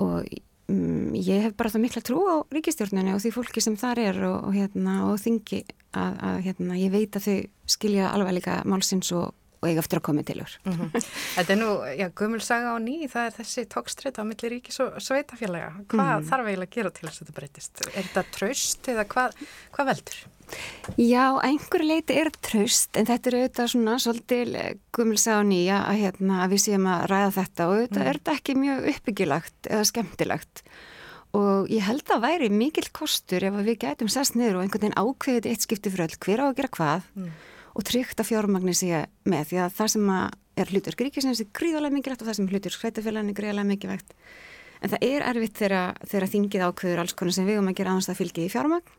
Speaker 3: Og um, ég hef bara það mikla trú á ríkistjórnunni og því fólki sem þar er og, og, hérna, og þingi að, að hérna, ég veit að þau skilja alveg líka málsins og, og eiga eftir að koma til úr.
Speaker 2: Mm -hmm. Þetta er nú, já, Gummulsaga á ný, það er þessi tókstreita á milli ríkis og sveitafélaga. Hvað mm -hmm. þarf eiginlega að gera til þess að þetta breytist? Er þetta tröst eða hvað, hvað veldur?
Speaker 3: Já, einhver leiti er tröst en þetta er auðvitað svona svolítil gummilsa á nýja að, hérna, að við séum að ræða þetta og auðvitað mm. er þetta ekki mjög uppbyggilagt eða skemmtilagt og ég held að væri mikil kostur ef við gætum sest niður og einhvern veginn ákveðið eitt skipti fyrir öll hver á að gera hvað mm. og tryggt að fjármagnir sé með því að það sem er hlutur gríkisins er gríðarlega mikilvægt og það sem hlutur skrætafélagin er gríðarlega mikilvægt en það er erfitt þegar þingið ákveður alls konar sem við um að gera aðeins það fylgið í fjármagn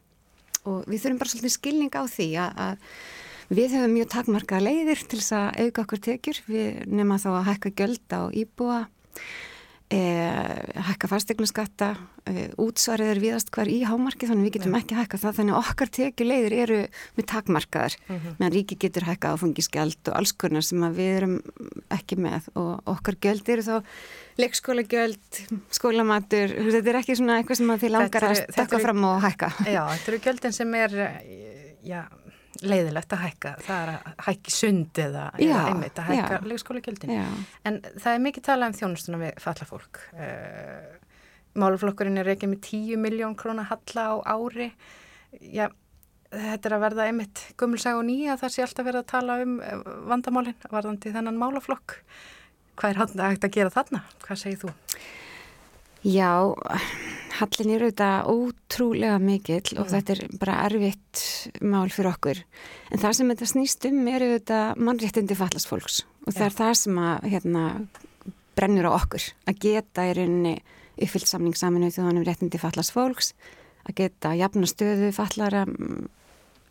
Speaker 3: og við þurfum bara svolítið skilning á því að, að við hefum mjög takmarka leiðir til þess að auka okkur tekjur, við nefnum þá að hækka göld á íbúa, e, hækka fastegnaskatta, e, útsvarið er viðast hver í hámarki þannig við getum ja. ekki hækka það þannig okkar tekju leiðir eru með takmarkaðar mhm. -huh. meðan ríki getur hækka áfangiskjald og alls konar sem við erum ekki með og okkar göld eru þá leikskólagjöld, skólamatur, þetta er ekki svona eitthvað sem þið langar eru, að stakka fram og hækka.
Speaker 2: Já, þetta eru gjöldin sem er já, leiðilegt að hækka, það er að hækki sund eða, eða einmitt að hækka leikskólagjöldin. En það er mikið talað um þjónustuna við falla fólk. Eh, máluflokkurinn er ekki með 10 miljón krónar halla á ári. Já, þetta er að verða einmitt gummulsag og nýja það sé alltaf verið að tala um eh, vandamálinn varðandi þennan máluflokk hvað er hann að gera þarna? Hvað segir þú?
Speaker 3: Já, hallin er auðvitað ótrúlega mikill mm. og þetta er bara erfitt mál fyrir okkur. En það sem þetta snýst um er auðvitað mannréttindi fallast fólks og það ja. er það sem að hérna, brennur á okkur að geta í rauninni uppfyllt samning saminu því þannig um réttindi fallast fólks, að geta jafna stöðu fallara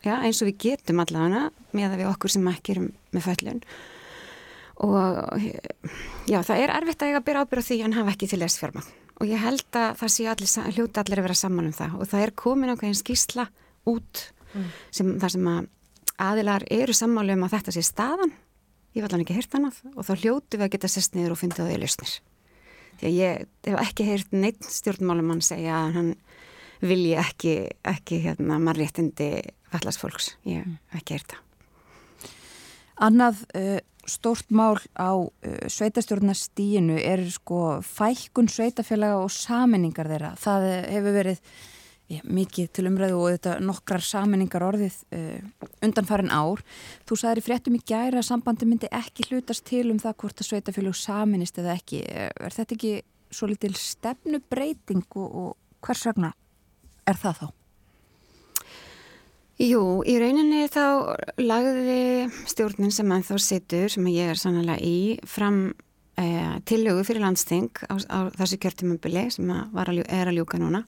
Speaker 3: já, eins og við getum allavega með að við okkur sem ekki erum með föllun og já, það er erfitt að ég að byrja ábyrða því en hafa ekki til þess fjármagn og ég held að það sé allir, hljóta allir að vera saman um það. Og það er komin ákveðin skísla út mm. sem, þar sem að aðilar eru sammálu um að þetta sé staðan. Ég var alveg ekki heyrt annað. Og þá hljótu við að geta sest niður og fundið á því lausnir. Því að ég hef ekki heyrt neitt stjórnmálum mann segja að hann vilji ekki, ekki hérna mannréttindi fallast fólks, ég hef ekki heyrt það.
Speaker 1: Annað uh, stórt mál á uh, sveitastjórnastíinu er sko fækkun sveitafélaga og saminningar þeirra. Það hefur verið já, mikið til umræðu og þetta nokkrar saminningar orðið uh, undanfarin ár. Þú sagðið í fréttum í gæra að sambandi myndi ekki hlutast til um það hvort að sveitafélag saminist eða ekki. Er þetta ekki svo litil stefnubreiting og, og hvers vegna er það þá?
Speaker 3: Jú, í rauninni þá lagði stjórnin sem að þá situr, sem ég er sannlega í, fram eh, tillögu fyrir landsting á, á þessu kjörtumömbili sem að að, er að ljúka núna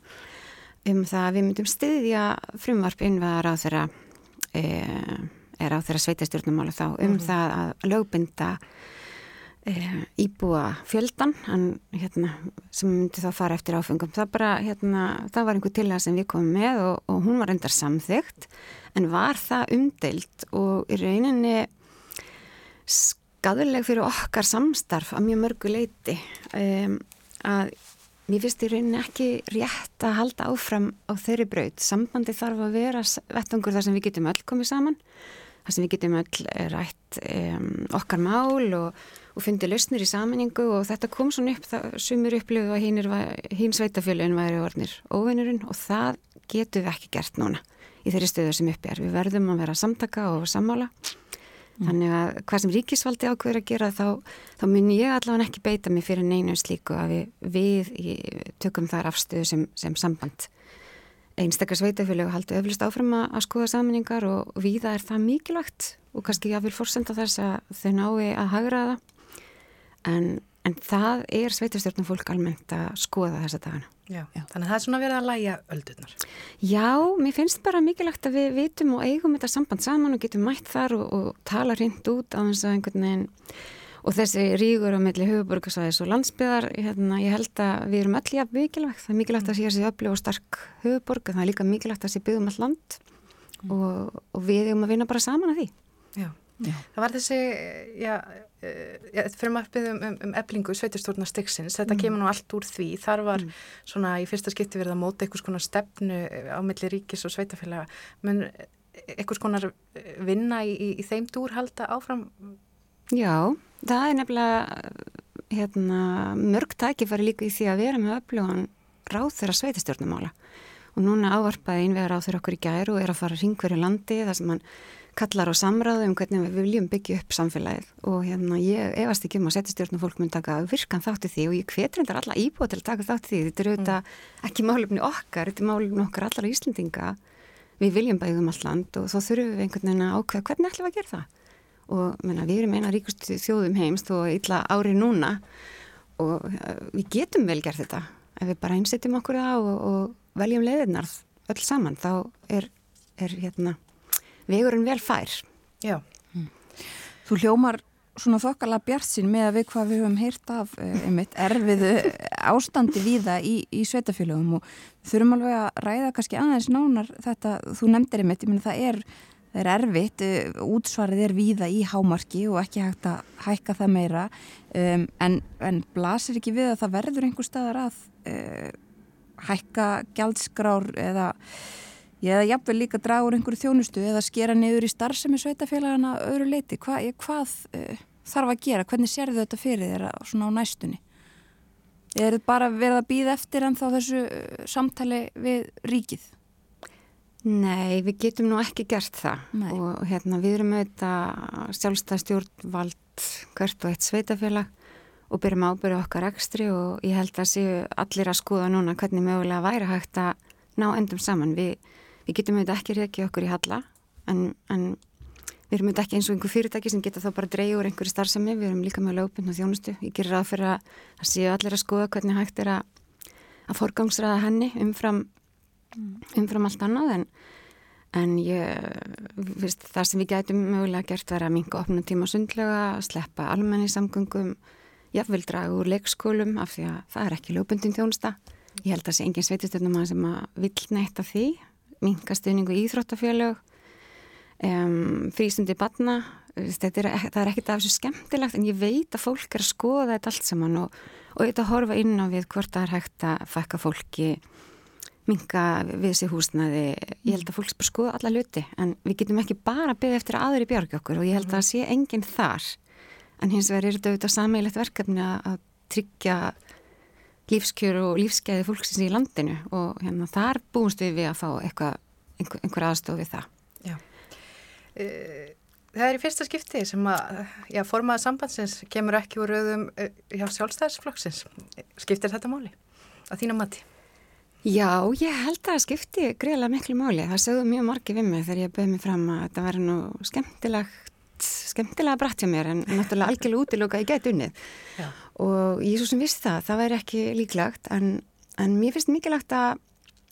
Speaker 3: um það að við myndum styðja frumvarp innveðar á þeirra, eh, er á þeirra sveitastjórnumála þá um mm. það að lögbynda e, íbúa fjöldan en, hérna, sem myndi þá fara eftir áfengum. Það, bara, hérna, það var einhver tilæð sem við komum með og, og hún var endar samþygt en var það umdeilt og í rauninni skaduleg fyrir okkar samstarf að mjög mörgu leiti um, að mér finnst í rauninni ekki rétt að halda áfram á þeirri braut. Sambandi þarf að vera vettangur þar sem við getum öll komið saman þar sem við getum öll rætt um, okkar mál og, og fundi lausnir í saminningu og þetta kom svona upp, það, sumir upplöfu að hín sveitafjölun væri orðnir óvinnurinn og það getur við ekki gert núna í þeirri stöðu sem uppi er. Við verðum að vera samtaka og sammála. Mm. Þannig að hvað sem ríkisvaldi ákveður að gera þá, þá mun ég allavega ekki beita mig fyrir neinu slíku að við, við í, tökum þar afstöðu sem, sem samband. Einstakar sveitafjölu haldur öflust áfram að skoða saminningar og viða er það mikilvægt og kannski ég vil fórsenda þess að þau nái að hagra það en, en það er sveitastjórnum fólk almennt að skoða þessa dagana.
Speaker 2: Já, Já. Þannig að það er svona verið að læja öldurnar.
Speaker 3: Já, mér finnst bara mikilvægt að við vitum og eigum þetta samband saman og getum mætt þar og, og tala hreint út á þess að einhvern veginn og þessi ríkur á melli höfuborgarsvæðis og landsbyðar, hérna, ég held að við erum öll í að mikilvægt. Það er mikilvægt að sé að sé öflug og stark höfuborg, það er líka mikilvægt að sé byggum all land mm. og, og við eigum að vinna bara saman að því.
Speaker 2: Já. Já. Það var þessi, já, fyrir maður um, um, um eblingu sveiturstórna styggsins, þetta mm. kemur nú allt úr því, þar var mm. svona í fyrsta skipti verið að móta einhvers konar stefnu á milli ríkis og sveitafélaga, menn einhvers konar vinna í, í, í þeim dúr halda áfram?
Speaker 3: Já, það er nefnilega hérna, mörg tækifæri líka í því að vera með öflugan ráð þeirra sveiturstjórnumála og núna ávarpaði einvegar á þeirra okkur í gæru og er að fara hringverju landi þar sem hann kallar á samráðu um hvernig við viljum byggja upp samfélagið. Og hérna ég efast ekki um að setjastjórnum fólk mun taka virkan þátti því og ég hvetrindar alla íbúið til að taka þátti því. Þetta er auðvitað mm. ekki málefni okkar, þetta er málefni okkar allar Íslendinga. Við viljum bæðum all land og þá þurfum við einhvern veginn að ákveða hvernig ætlum við að gera það. Og menna, við erum eina ríkust þjóðum heimst og illa ári núna og uh, við getum vel gert þetta. Ef við bara einsetjum okkur það og, og veljum leiðirnar öll saman þá er, er hérna vegurinn vel fær.
Speaker 2: Já. Mm.
Speaker 1: Þú hljómar svona þokkala bjartsin með að við hvað við höfum heyrt af eh, einmitt erfiðu ástandi við það í, í sveitafélögum og þurfum alveg að ræða kannski aðeins nánar þetta, þú nefndir einmitt, ég menn það er það er erfitt, uh, útsvarið er víða í hámarki og ekki hægt að hækka það meira um, en, en blasir ekki við að það verður einhver staðar að uh, hækka gjaldskrár eða eða jafnvel líka dragur einhverju þjónustu eða skera niður í starfsemi sveitafélagana öðru leiti, Hva, hvað uh, þarf að gera, hvernig sér þau þetta fyrir þeirra svona á næstunni er þetta bara verið að býða eftir en þá þessu uh, samtali við ríkið?
Speaker 3: Nei, við getum nú ekki gert það Nei. og hérna við erum auðvitað sjálfstæðstjórnvald hvert og eitt sveitafélag og byrjum ábyrju okkar ekstri og ég held að séu allir að skoða núna hvernig mögulega væri hægt að ná endum saman. Við við getum auðvitað ekki reykja okkur í halla en, en við erum auðvitað ekki eins og einhver fyrirtæki sem geta þá bara dreyja úr einhverju starfsemi, við erum líka með lögbund og þjónustu. Ég gerir ráð fyrir að, að séu allir að skoða hvernig hægt er að, að forgangsraða henni umfram, umfram allt annað en, en ég, fyrst, það sem við getum mögulega gert verið að minga opnum tíma sundlega, sleppa almenni samgöngum, jáfnvel draga úr leikskólum af því að það er ekki lögbundin þjónusta. Ég held að það sé engin sveitistöndum að sem að vill neitt af því minkastuðningu íþróttafélög um, frísundi batna er, það er ekkert af þessu skemmtilegt en ég veit að fólk er að skoða þetta allt saman og, og þetta horfa inn á við hvort það er hægt að fækka fólki minka við þessi húsnaði ég held að fólk spyr skoða alla luti en við getum ekki bara byggðið eftir aðri björg okkur og ég held að það sé enginn þar. En hins vegar er þetta auðvitað sammeilegt verkefni að tryggja lífskjör og lífskeiði fólksins í landinu og hérna þar búumst við við að fá eitthvað, einhver, einhver aðstof við það.
Speaker 2: Já. Uh, það er í fyrsta skipti sem að, já, formaða sambandsins kemur ekki úr auðum hjá sjálfstæðisflokksins. Skiptir þetta máli að þína mati?
Speaker 3: Já, ég held að það skipti greiðlega miklu máli. Það sögðu mjög margi við mig þegar ég bauð mig fram að þetta verður nú skemmtilegt skemmtilega brætt hjá mér en náttúrulega algjörlega útiloka ég get unnið Já. Og svo sem vissi það, það væri ekki líklagt en, en mér finnst mikilvægt að,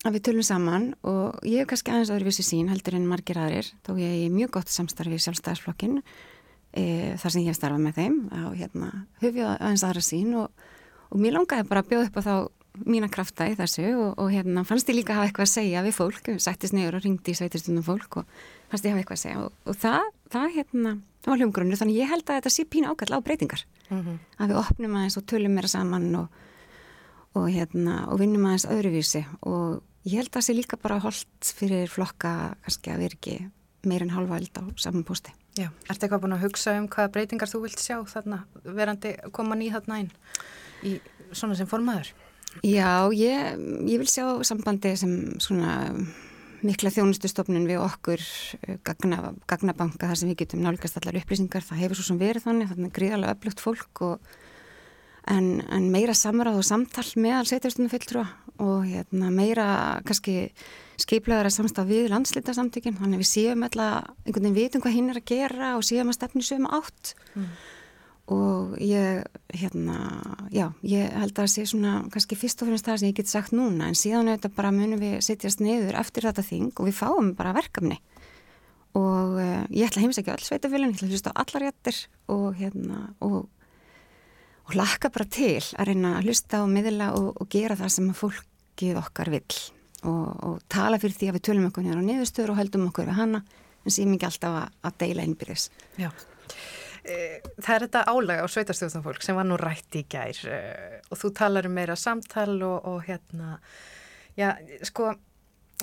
Speaker 3: að við tölum saman og ég hef kannski aðeins öðruvísi sín heldur en margir aðrir þó ég er mjög gott samstarfi í sjálfstæðarsflokkin e, þar sem ég hef starfað með þeim og hérna höfum ég aðeins aðra sín og, og mér langaði bara að bjóða upp á þá mína krafta í þessu og, og hérna fannst ég líka að hafa eitthvað að segja við fólk, sættist neyður og ringdi í sveitistunum fólk og fannst ég hafa eitthvað að segja og, og það, það hérna, var hljómgrunni þannig ég held að þetta sé pína ákall á breytingar mm -hmm. að við opnum aðeins og tölum meira saman og, og hérna og vinnum aðeins öðruvísi og ég held að það sé líka bara holdt fyrir flokka kannski að vera ekki meir en halva eld á saman posti.
Speaker 2: Já, ertu eitthvað búin að hugsa um hvaða breytingar þú vilt sjá þarna verandi koma nýð þarna inn í svona sem formaður?
Speaker 3: Já, ég, ég vil sjá sambandi sem svona mikla þjónustustofnun við okkur eh, gagna, gagnabanka þar sem við getum nálgast allar upplýsingar, það hefur svo sem verið þannig þannig gríðarlega öflugt fólk og, en, en meira samráð og samtal meðal setjastunum fulltrúa og hérna, meira kannski skiplaðara samstaf við landslitasamtökin þannig við séum alltaf einhvern veginn vitum hvað hinn er að gera og séum að stefni sögum átt. Mm og ég, hérna, já, ég held að það sé svona kannski fyrst og finnst það sem ég get sagt núna en síðan auðvitað bara munum við sittjast niður eftir þetta þing og við fáum bara verkefni og uh, ég ætla að heimsækja all sveitafélun, ég ætla að hlusta á allar réttir og hérna, og, og laka bara til að reyna að hlusta og miðla og, og gera það sem fólkið okkar vill og, og tala fyrir því að við tölum okkur nýjar á niðurstöður og höldum okkur við hana en séum ekki alltaf að, að deila innbyrðis.
Speaker 2: Já. Eh, það er þetta álag á sveitarstjóðnfólk sem var nú rætt í gær eh, og þú talar um meira samtal og, og hérna, já, sko,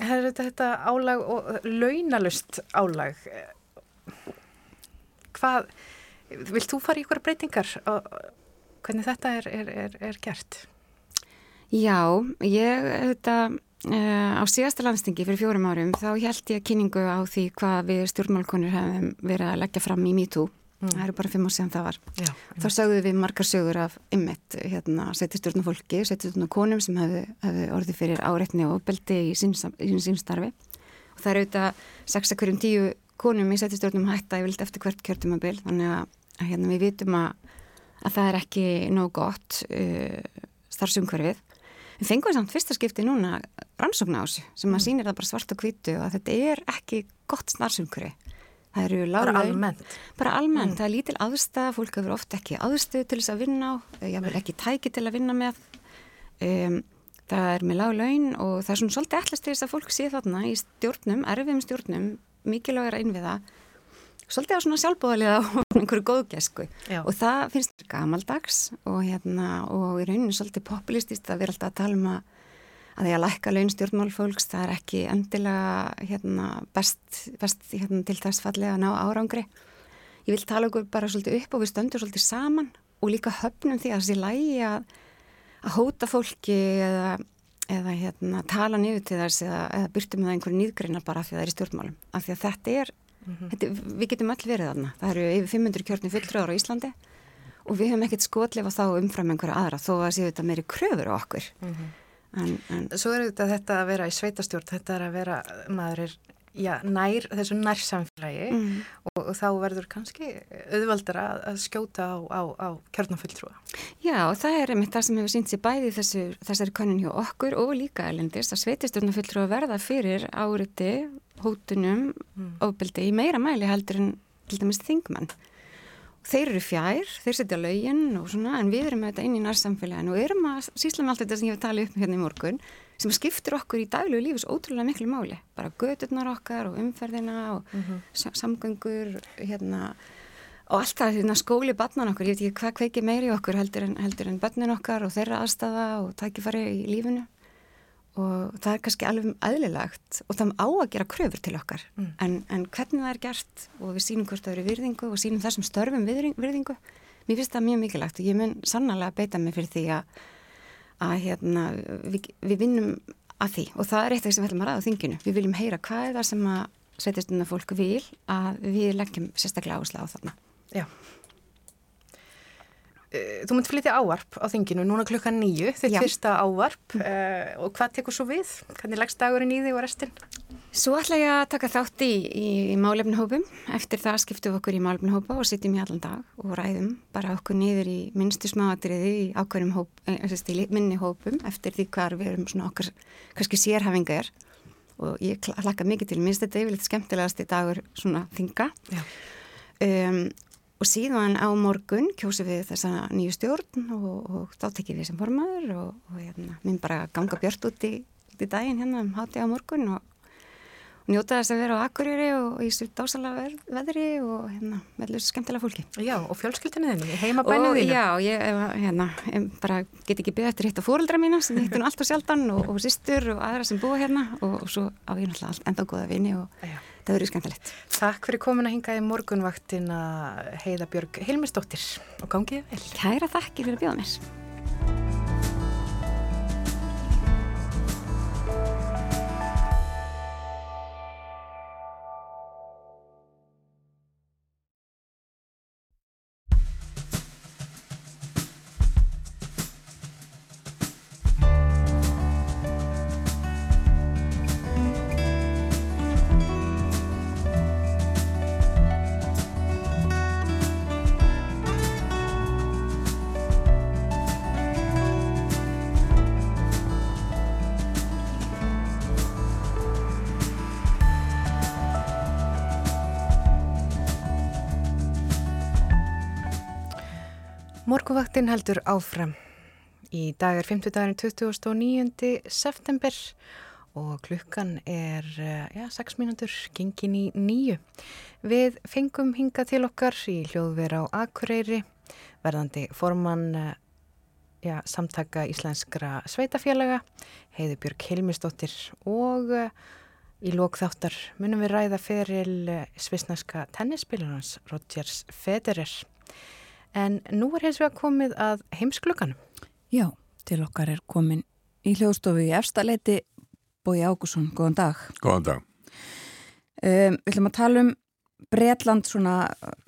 Speaker 2: það er þetta, þetta álag og launalust álag. Hvað, vilt þú fara í ykkur breytingar og hvernig þetta er, er, er, er gert?
Speaker 3: Já, ég, þetta, uh, á síðasta landstingi fyrir fjórum árum þá held ég kynningu á því hvað við stjórnmálkonur hefum verið að leggja fram í MeToo Mm. Það eru bara fimm ár síðan það var. Já, Þá sagðu við margar sögur af ymmit, hérna, setjastjórnum fólki, setjastjórnum konum sem hefðu hef orðið fyrir áreitni og beldi í sínstarfi. Og það eru auðvitað 6 hverjum 10 konum í setjastjórnum hætta vild eftir hvert kjörtumabil. Þannig að, að hérna, við vitum að, að það er ekki nóg gott uh, starfsumhverfið. Við fengum við samt fyrsta skipti núna rannsókna á þessu sem að mm. sýnir það bara svart og kvítu og að þetta er ekki gott starfsumhverfið. Það eru lág
Speaker 2: Bara almennt?
Speaker 3: Bara almennt, mm. það er lítil aðstæða, fólk hefur oft ekki aðstöðu til þess að vinna á, ég vil ekki tæki til að vinna með. Um, það er með lág laun og það er svona svolítið ætlast til þess að fólk sé þarna í stjórnum, erfiðum stjórnum, mikilvægur að innviða, svolítið á svona sjálfbóðaliða og einhverju góðgesku. Og það finnst gamaldags og, hérna, og í rauninu svolítið populistist að vera alltaf að tala um að að því að lækka launstjórnmálfólks það er ekki endilega hérna, best, best hérna, til þess fallega að ná árangri. Ég vil tala okkur bara svolítið upp og við stöndum svolítið saman og líka höfnum því að þessi lægi að, að hóta fólki eða, eða hérna, tala niður til þess eða, eða byrtu með einhverju nýðgreinar bara af því að það er í stjórnmálum. Af því að þetta er, mm -hmm. þetta, við getum öll verið þarna. Það eru yfir 500 kjörnum fulltröður á Íslandi og við hefum ekkert skotlefa þá umfram einhverja aðra þó að séu þetta meiri kröfur á okkur. Mm -hmm.
Speaker 2: En, en... Svo er þetta, þetta að vera í sveitastjórn, þetta er að vera, maður er já, nær, þessu nærsamfélagi mm. og, og þá verður kannski auðvaldar að, að skjóta á, á, á kjarnafulltrúa.
Speaker 3: Já, og það er einmitt það sem hefur sínt sér bæði þessu, þessari konun hjá okkur og líka elendist að sveitastjórnafulltrúa verða fyrir áriti, hótunum, mm. ofbeldi í meira mæli heldur en til dæmis þingmann þeir eru fjær, þeir setja laugin og svona, en við erum með þetta inn í nærsamfélaginu og erum að sísla með allt þetta sem ég hef talið upp hérna í morgun, sem skiptir okkur í daglegu lífus ótrúlega miklu máli, bara gödurnar okkar og umferðina og mm -hmm. samgöngur hérna, og alltaf hérna, skóli barnan okkur, ég veit ekki hvað kveiki meiri okkur heldur en, heldur en börnin okkar og þeirra aðstafa og tækifari í lífinu og það er kannski alveg aðlilagt og það á að gera kröfur til okkar. Mm. en, en hvernig það er gert og við sínum hvort það eru virðingu og sínum þessum störfum virðingu, mér finnst það mjög mikilvægt og ég mun sannlega beita mig fyrir því að, að hérna, við, við vinnum að því. Og það er eitt af því sem við ætlum að ræða á þinginu. Við viljum heyra hvað er það sem að sveitistundar fólku vil að við leggjum sérstaklega áherslu á þarna.
Speaker 2: Já þú munt flytja ávarp á þinginu núna klukka nýju, þitt fyrsta ávarp uh, og hvað tekur svo við? Hvernig leggst dagurinn í þig og restinn?
Speaker 3: Svo ætla ég að taka þátt í, í, í málefnihópum. Eftir það skiptum við okkur í málefnihópa og sittum í allan dag og ræðum bara okkur niður í minnstu smáatriði í ákveðum hóp, eh, minni hópum eftir því hvar við erum svona okkar kannski sérhafingar og ég hlakka mikið til minnst þetta yfirleitt skemmtilegast í dagur svona þinga. Um, og síðan á morgun kjósum við þessa nýju stjórn og, og þá tekjum við sem formaður og, og hérna, minn bara ganga björnt út í, út í daginn hérna um háti á morgun og, og njóta þess að vera á akkurýri og í svo dásala veðri og hérna með allir skemmtilega fólki.
Speaker 2: Já og fjölskyldinu þinni, heima bænum þínu.
Speaker 3: Já, ég hérna, bara get ekki beðið eftir hitt á fóröldra mína sem hittu nú allt og sjaldan og sýstur og aðra sem búa hérna og svo á ég náttúrulega enda góða vini og Það verður skemmtilegt.
Speaker 2: Takk fyrir komin að hinga í morgunvaktina Heiða Björg Hilmisdóttir og gangið vel.
Speaker 3: Kæra þakki fyrir að bjóða mér.
Speaker 2: Morguvaktin heldur áfram. Í dag er 50 daginn 29. september og klukkan er eh, ja, 6 mínútur, gengin í nýju. Við fengum hinga til okkar í hljóðvera á Akureyri, verðandi formann eh, ja, samtaka íslenskra sveitafélaga, heiði Björg Hilmisdóttir og uh, í lókþáttar munum við ræða feril svisnaska tennisspilunans Rodgers Federer. En nú er hins vegar komið að heimsklukanum.
Speaker 1: Já, til okkar er komin í hljóðstofu í efstaleiti Bói Ágússon, góðan dag.
Speaker 4: Góðan dag.
Speaker 1: Um, við ætlum að tala um Bretland svona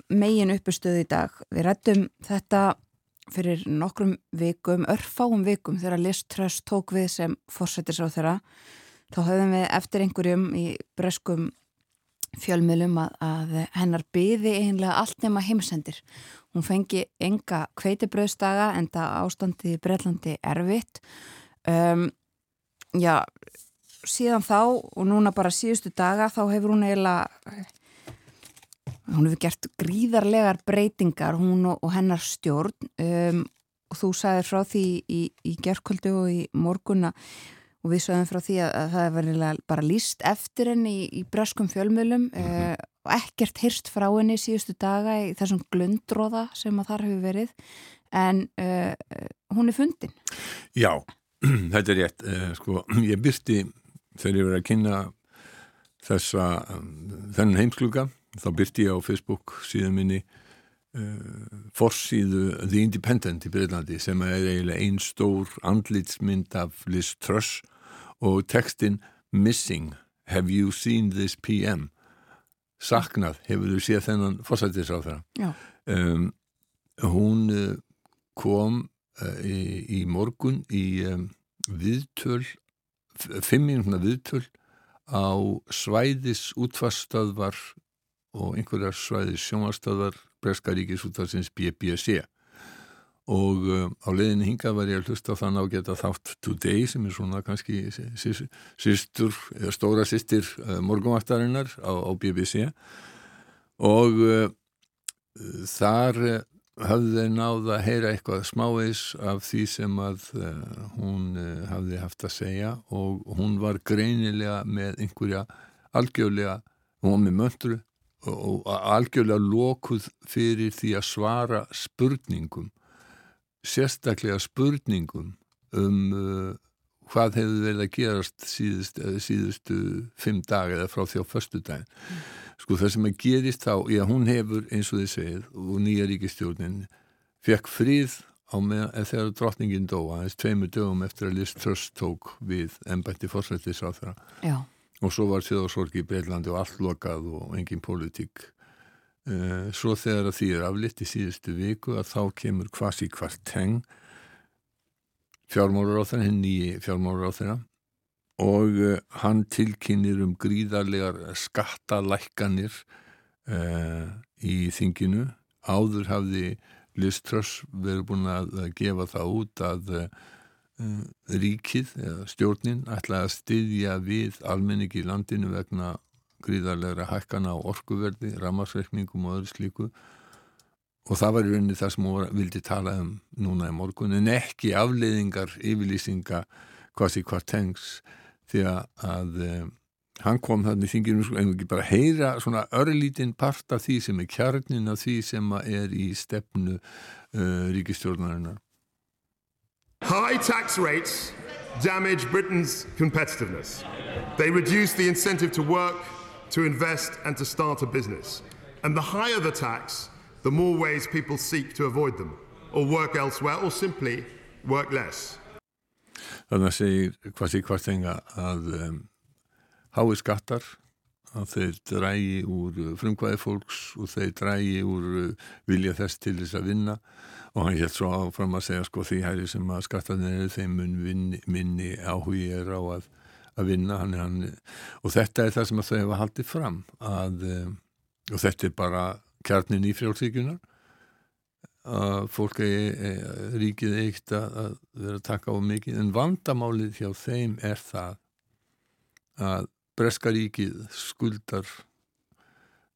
Speaker 1: megin uppustöðu í dag. Við rættum þetta fyrir nokkrum vikum, örfáum vikum þegar Liz Truss tók við sem fórsættis á þeirra. Þá höfðum við eftir einhverjum í breskum fjölmiðlum að, að hennar byði einlega allt nema heimsendir. Hún fengi enga kveitibröðstaga en það ástandi í Breitlandi erfitt. Um, já, síðan þá og núna bara síðustu daga þá hefur hún eiginlega, hún hefur gert gríðarlegar breytingar hún og, og hennar stjórn um, og þú sagði frá því í, í gerðkvöldu og í morgunna og við sagðum frá því að, að það er verið bara líst eftir henni í, í breskum fjölmjölum mm -hmm. uh, og ekkert hyrst frá henni síðustu daga í þessum glundróða sem að þar hefur verið en uh, hún er fundin
Speaker 4: Já, þetta er rétt uh, sko, ég byrti þegar ég verið að kynna þessa þennan heimskluga þá byrti ég á Facebook síðan minni forsíðu The Independent í Breitlandi sem er eiginlega einn stór andlitsmynd af Liz Truss og textin Missing, have you seen this PM saknað, hefur þú séð þennan fórsættis á það um, hún uh, kom uh, í, í morgun í um, viðtöl fimm mínúna viðtöl á svæðis útfarstöðvar og einhverjar svæðis sjónvarstöðvar Breskaríkis útfarsins BBC og uh, á leðinu hinga var ég að hlusta á þann ágæta þátt Today sem er svona kannski sýstur, stóra sýstir uh, morgunvaktarinnar á, á BBC og uh, þar hafði þeir náða að heyra eitthvað smávegis af því sem að hún hafði haft að segja. Og hún var greinilega með einhverja algjörlega, hún var með möndru og algjörlega lokuð fyrir því að svara spurningum sérstaklega spurningum um uh, hvað hefur verið að gerast síðust, síðustu fimm dag eða frá því á förstu dag mm. sko það sem að gerist þá já hún hefur eins og þið segið og nýja ríkistjórnin fekk fríð á með þegar drottningin dó aðeins tveimur dögum eftir að Liz Truss tók við ennbætti fórsættis á þeirra og svo var þjóðsorgi í Breitlandi og allt lokað og engin politík Eh, svo þegar því er aflitt í síðustu viku að þá kemur kvasi kvart teng fjármálur á þeirra, henni nýji fjármálur á þeirra og uh, hann tilkynir um gríðarlegar skattalækkanir uh, í þinginu. Áður hafði Liz Truss verið búin að gefa það út að uh, ríkið, stjórnin, ætlaði að styðja við almenningi í landinu vegna gríðarlegra hækkana á orkuverdi, ramarsreikningum og öðru slíku og það var í rauninni það sem hún vildi tala um núna í morgun en ekki afleiðingar yfirlýsinga hvað því hvað tengs því að um, hann kom þannig þingir um en ekki bara heyra svona örlítinn part af því sem er kjarnin af því sem er í stefnu uh, ríkistjórnarinnar
Speaker 5: High tax rates damage Britain's competitiveness. They reduce the incentive to work to invest and to start a business. And the higher the tax, the more ways people seek to avoid them, or work elsewhere, or simply work less.
Speaker 4: Þannig að segir hvað sé hvað stenga að um, hái skattar að þeir drægi úr frumkvæði fólks og þeir drægi úr uh, vilja þess til þess að vinna og hann hétt svo áfram að segja sko því hæri sem að skattarnir þeim mun minni áhugi er á að, að vinna hann, hann, og þetta er það sem þau hefa haldið fram að, um, og þetta er bara kjarnin í frjálfsíkunar að fólk er ríkið eitt að vera að taka á mikið en vandamálið hjá þeim er það að breska ríkið skuldar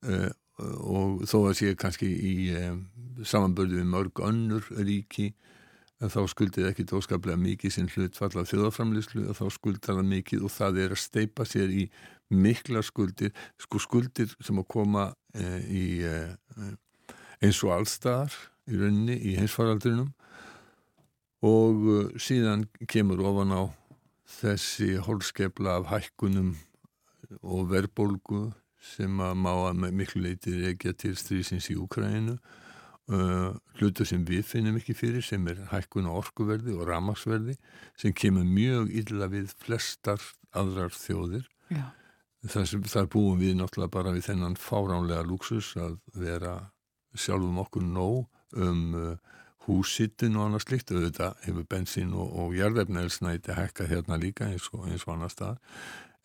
Speaker 4: uh, og þó að sé kannski í um, samanbörðu við mörg önnur ríki að þá skuldið ekki tóskaplega mikið sinn hlutfall af þjóðaframlislu að þá skuldar það mikið og það er að steipa sér í mikla skuldir. Sko skuldir sem að koma uh, í uh, eins og allstaðar í rauninni í heimsfaraldrinum. Og síðan kemur ofan á þessi holskepla af hækkunum og verbolgu sem að má að miklu leiti reykja til strísins í Úkræninu uh, hlutur sem við finnum ekki fyrir sem er hækkun á orkuverði og ramagsverði sem kemur mjög illa við flestar aðrar þjóðir. Þar, sem, þar búum við náttúrulega bara við þennan fáránlega luxus að vera sjálfum okkur nóg um uh, húsittin og annars slikt auðvitað hefur bensín og, og jarðefnælsnæti hækka hérna líka eins og, eins og annars stað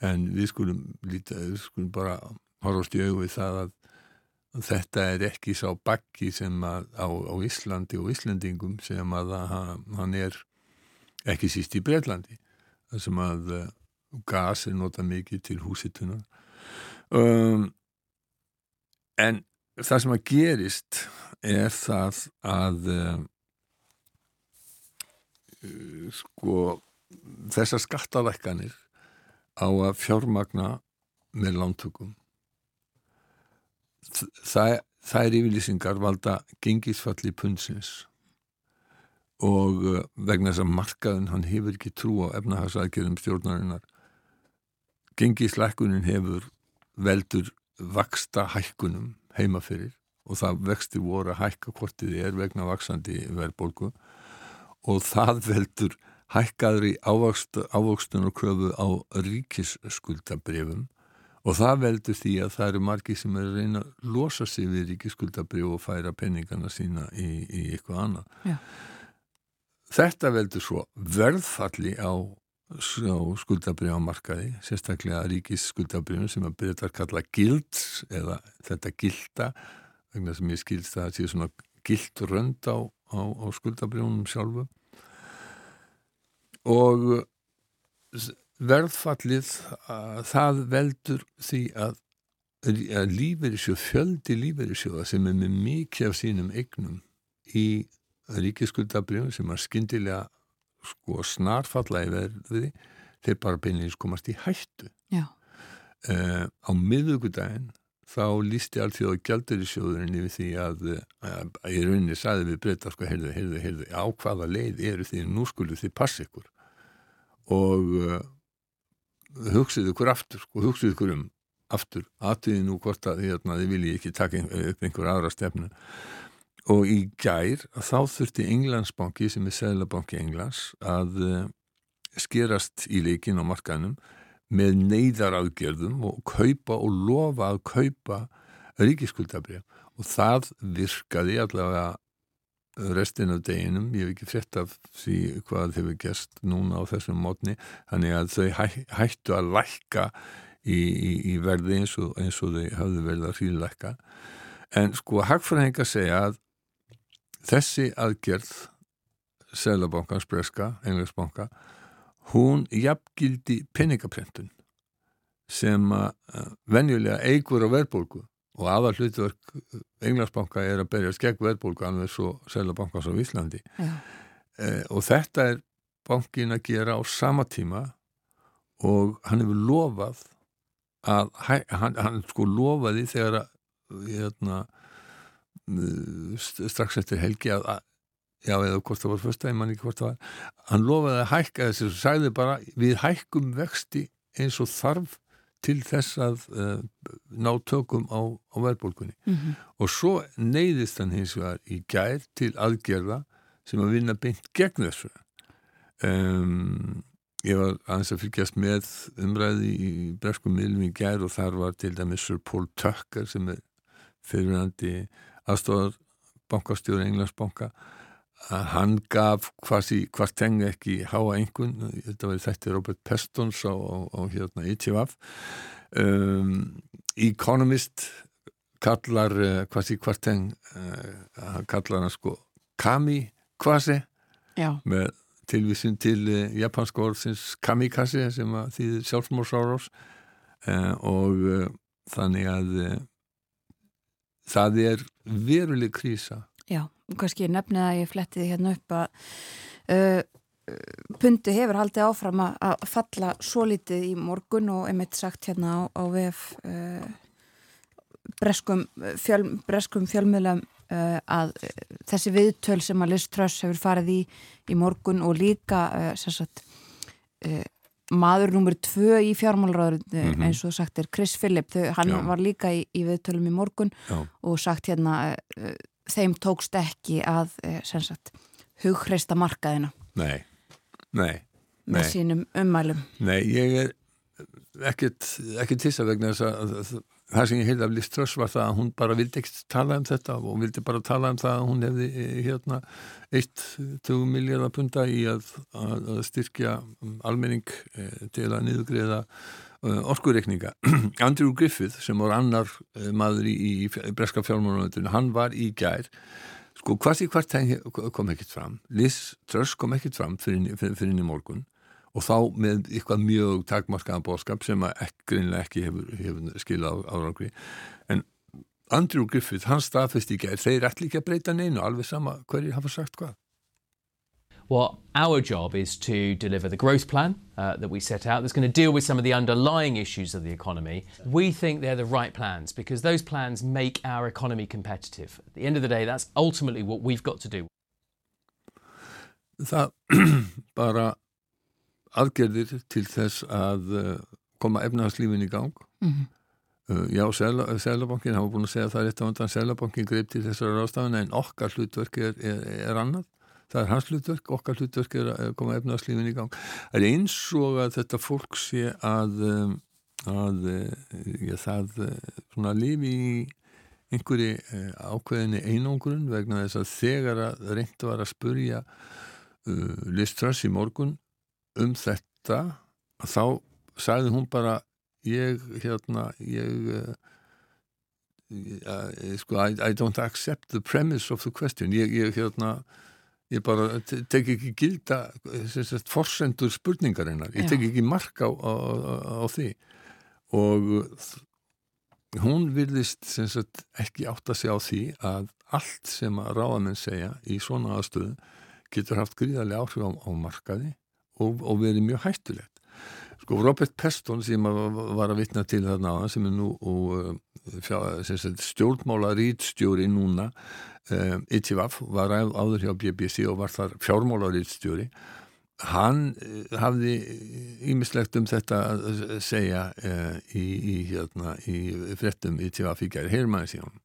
Speaker 4: en við skulum, líta, við skulum bara horfast í auðvið það að þetta er ekki sá bakki sem að á, á Íslandi og Íslandingum sem að hann er ekki síst í Breitlandi sem að uh, gas er nota mikið til húsitunar. Um, en það sem að gerist er það að uh, sko þessar skattalækkanir á að fjármagna með lántökum það, það er yfirlýsingar valda gengisfalli punnsins og uh, vegna þess að markaðin hann hefur ekki trú á efnahagsaðgerðum stjórnarinnar. Gengislækunin hefur veldur vaksta hækkunum heimaferir og það vexti voru að hækka hvort þið er vegna vaksandi verðbólku og það veldur hækkaður í ávöxtun og kröfu á ríkisskuldabrifum Og það veldur því að það eru margi sem er að reyna að losa sig við ríkiskuldabrið og færa penningarna sína í, í eitthvað annað. Já. Þetta veldur svo verðfalli á, á skuldabrið á markaði, sérstaklega ríkisskuldabriðum sem að byrja að kalla gild eða þetta gilda, vegna sem ég skilst að það sé svona gildrönd á, á, á skuldabriðunum sjálfu. Og verðfallið það veldur því að, að lífeyrissjóð, fjöldi lífeyrissjóða sem er með mikið af sínum eignum í ríkiskuldabrjöfum sem er skindilega sko snarfalla í verði þeir bara beinleins komast í hættu. Uh, á miðugudaginn þá lísti allt því á gældurisjóðurinn yfir því að, í rauninni saði við breyta sko, heyrðu, heyrðu, heyrðu, á hvaða leið eru því nú skulle þið passa ykkur. Og uh, hugsið ykkur aftur og sko, hugsið ykkur um aftur aðtíði nú hvort að hérna, þið vilji ekki taka upp einhver aðra stefnu. Og í gær þá þurfti Englandsbanki sem er Sælabanki Englands að uh, skerast í leikin á markanum með neyðaraðgerðum og kaupa og lofa að kaupa ríkiskuldabrið og það virkaði allavega restin af deginum, ég hef ekki frett af því hvað hefur gæst núna á þessum mótni, þannig að þau hæ, hættu að lækka í, í, í verði eins og, eins og þau hafðu verið að hrílækka en sko hagfræðingar segja að þessi aðgerð Sælabankans breska, Englandsbanka hún jafngildi penningaprentun sem að venjulega eigur á verðbólgu og aðal hlutverk Englandsbanka er að berja skegg veðbólku alveg svo Sælabankans á Íslandi. Eh, og þetta er bankin að gera á sama tíma og hann hefur lofað að hann, hann sko lofaði þegar að hérna, strax eftir helgi að, að já eða hvort það var fyrsta, ég man ekki hvort það var hann lofaði að hækka þessu og sagði bara við hækkum vexti eins og þarf til þess að uh, ná tökum á, á verðbólkunni -hmm. og svo neyðist hann hins vegar í gær til aðgerða sem að vinna beint gegn þessu um, ég var aðeins að fylgjast með umræði í breskum miðlum í gær og þar var til dæmis Sir Paul Tucker sem er fyrirvændi aðstofar bankastjóri Englandsbanka að hann gaf hvað tengi ekki háa einhvern, þetta var þetta Robert Pestons á, á, á hérna ITVF um, Economist kallar uh, hvað sí hvað teng uh, kallar hann sko kami kvasi með tilvísin til uh, japanska orðsins kamikaze sem að þýðir sjálfsmórsáros og þannig að það er veruleg krísa
Speaker 1: Já, kannski nefnið að ég flettiði hérna upp að uh, pundi hefur haldið áfram að falla svo litið í morgun og emitt sagt hérna á, á VF uh, breskum, fjöl, breskum fjölmiðlam uh, að þessi viðtöl sem að Liz Truss hefur farið í í morgun og líka sagt, maður nummer tvö í fjármálraður mm -hmm. eins og sagt er Chris Phillip, Þau, hann Já. var líka í, í viðtölum í morgun Já. og sagt hérna þeim tókst ekki að sagt, hugreista markaðina
Speaker 4: Nei, nei, nei.
Speaker 1: með sínum ummælum
Speaker 4: Nei, ég er ekkert, þess að vegna þess að það sem ég heilði af Liz Truss var það að hún bara vildi ekkert tala um þetta og vildi bara tala um það að hún hefði eh, hérna 1-2 miljardar punta í að, að, að styrkja almenning eh, til að niðugriða eh, orkureikninga. Andrew Griffith sem var annar maður í, í, í breska fjármálunum, hann var í gær sko hvart í hvart kom ekkert fram. Liz Truss kom ekkert fram fyrir, fyrir, fyrir í morgun og þá með eitthvað mjög takmarkaðan bóðskap sem greinlega ekki hefur, hefur skilað árangri en Andrew Griffith, hann staðfest ekki að þeir ætli ekki að breyta neinu alveg sama hverjir hafa sagt hvað
Speaker 6: Well, our job is to deliver the growth plan uh, that we set out that's going to deal with some of the underlying issues of the economy. We think they're the right plans because those plans make our economy competitive. At the end of the day, that's ultimately what we've got to do.
Speaker 4: Það bara aðgerðir til þess að uh, koma efnahagslífin í gang mm -hmm. uh, já, Sælabankin hafa búin að segja það rétt á undan Sælabankin greip til þessari rástafana en okkar hlutverk er, er, er annað það er hans hlutverk, okkar hlutverk er að koma efnahagslífin í gang. Það er eins og að þetta fólk sé að um, að já, það svona lífi í einhverji uh, ákveðinni einangrun vegna þess að þegar að reynda var að spurja uh, Listras í morgun um þetta þá sagði hún bara ég hérna ég uh, I, I don't accept the premise of the question. Ég, ég hérna ég bara tek ekki gilda forsendur spurningarinnar. Ég tek ekki marka á, á, á, á því. Og hún virðist sagt, ekki átt að segja á því að allt sem að ráðamenn segja í svona aðstöðu getur haft gríðarlega áhrif á, markaði og, og verið mjög hættulegt. Sko Robert Peston sem var að vitna til þarna sem er nú og, uh, stjórnmála rítstjóri núna ITVAF var áður hjá BBC og var þar fjármála rítstjóri hann uh, hafði ímislegt um þetta að segja uh, í, í, hérna, í frettum ITVAF í gæri. Heyr maður síðan.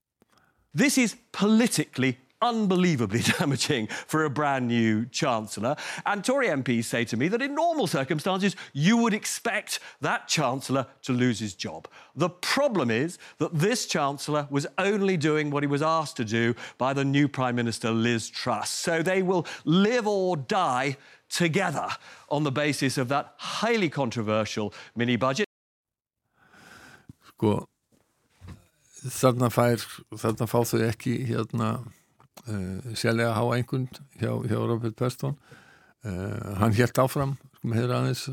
Speaker 7: This is politically unbelievably damaging for a brand new Chancellor. And Tory MPs say to me that in normal circumstances, you would expect that Chancellor to lose his job. The problem is that this Chancellor was only doing what he was asked to do by the new Prime Minister, Liz Truss. So they will live or die together on the basis of that highly controversial mini budget.
Speaker 4: Sko, þarna fær, þarna fá þau ekki hérna uh, sérlega háa einhvern hjá, hjá Robert Preston uh, hann helt áfram aðeins,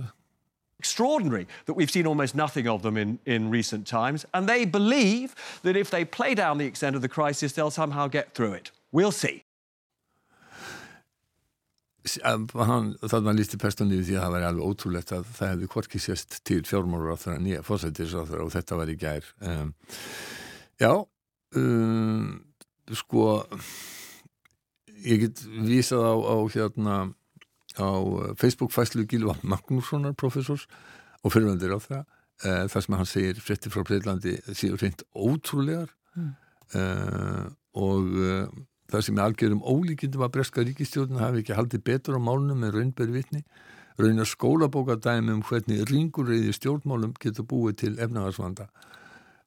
Speaker 7: extraordinary that we've seen almost nothing of them in, in recent times. And they believe that if they play down the extent of the crisis, they'll somehow get through it. We'll see.
Speaker 4: Hann, þannig að lísti personið því að það væri alveg ótrúlegt að það hefði hvorki sérst til fjármálur á þeirra nýja fósættisráþur og þetta var í gær. Um, já, um, sko ég get vísað á, á hérna á Facebook fæslu Gilva Magnússonar professors og fyrirvendir á það uh, þar sem hann segir frétti frá Breitlandi séu reynd ótrúlegar mm. uh, og uh, það sem er algjörum ólíkindum að breska ríkistjórnum hafi ekki haldið betur á málunum með raunberi vitni raunar skólabókadæmi um hvernig ringurreiði stjórnmálum getur búið til efnagarsvanda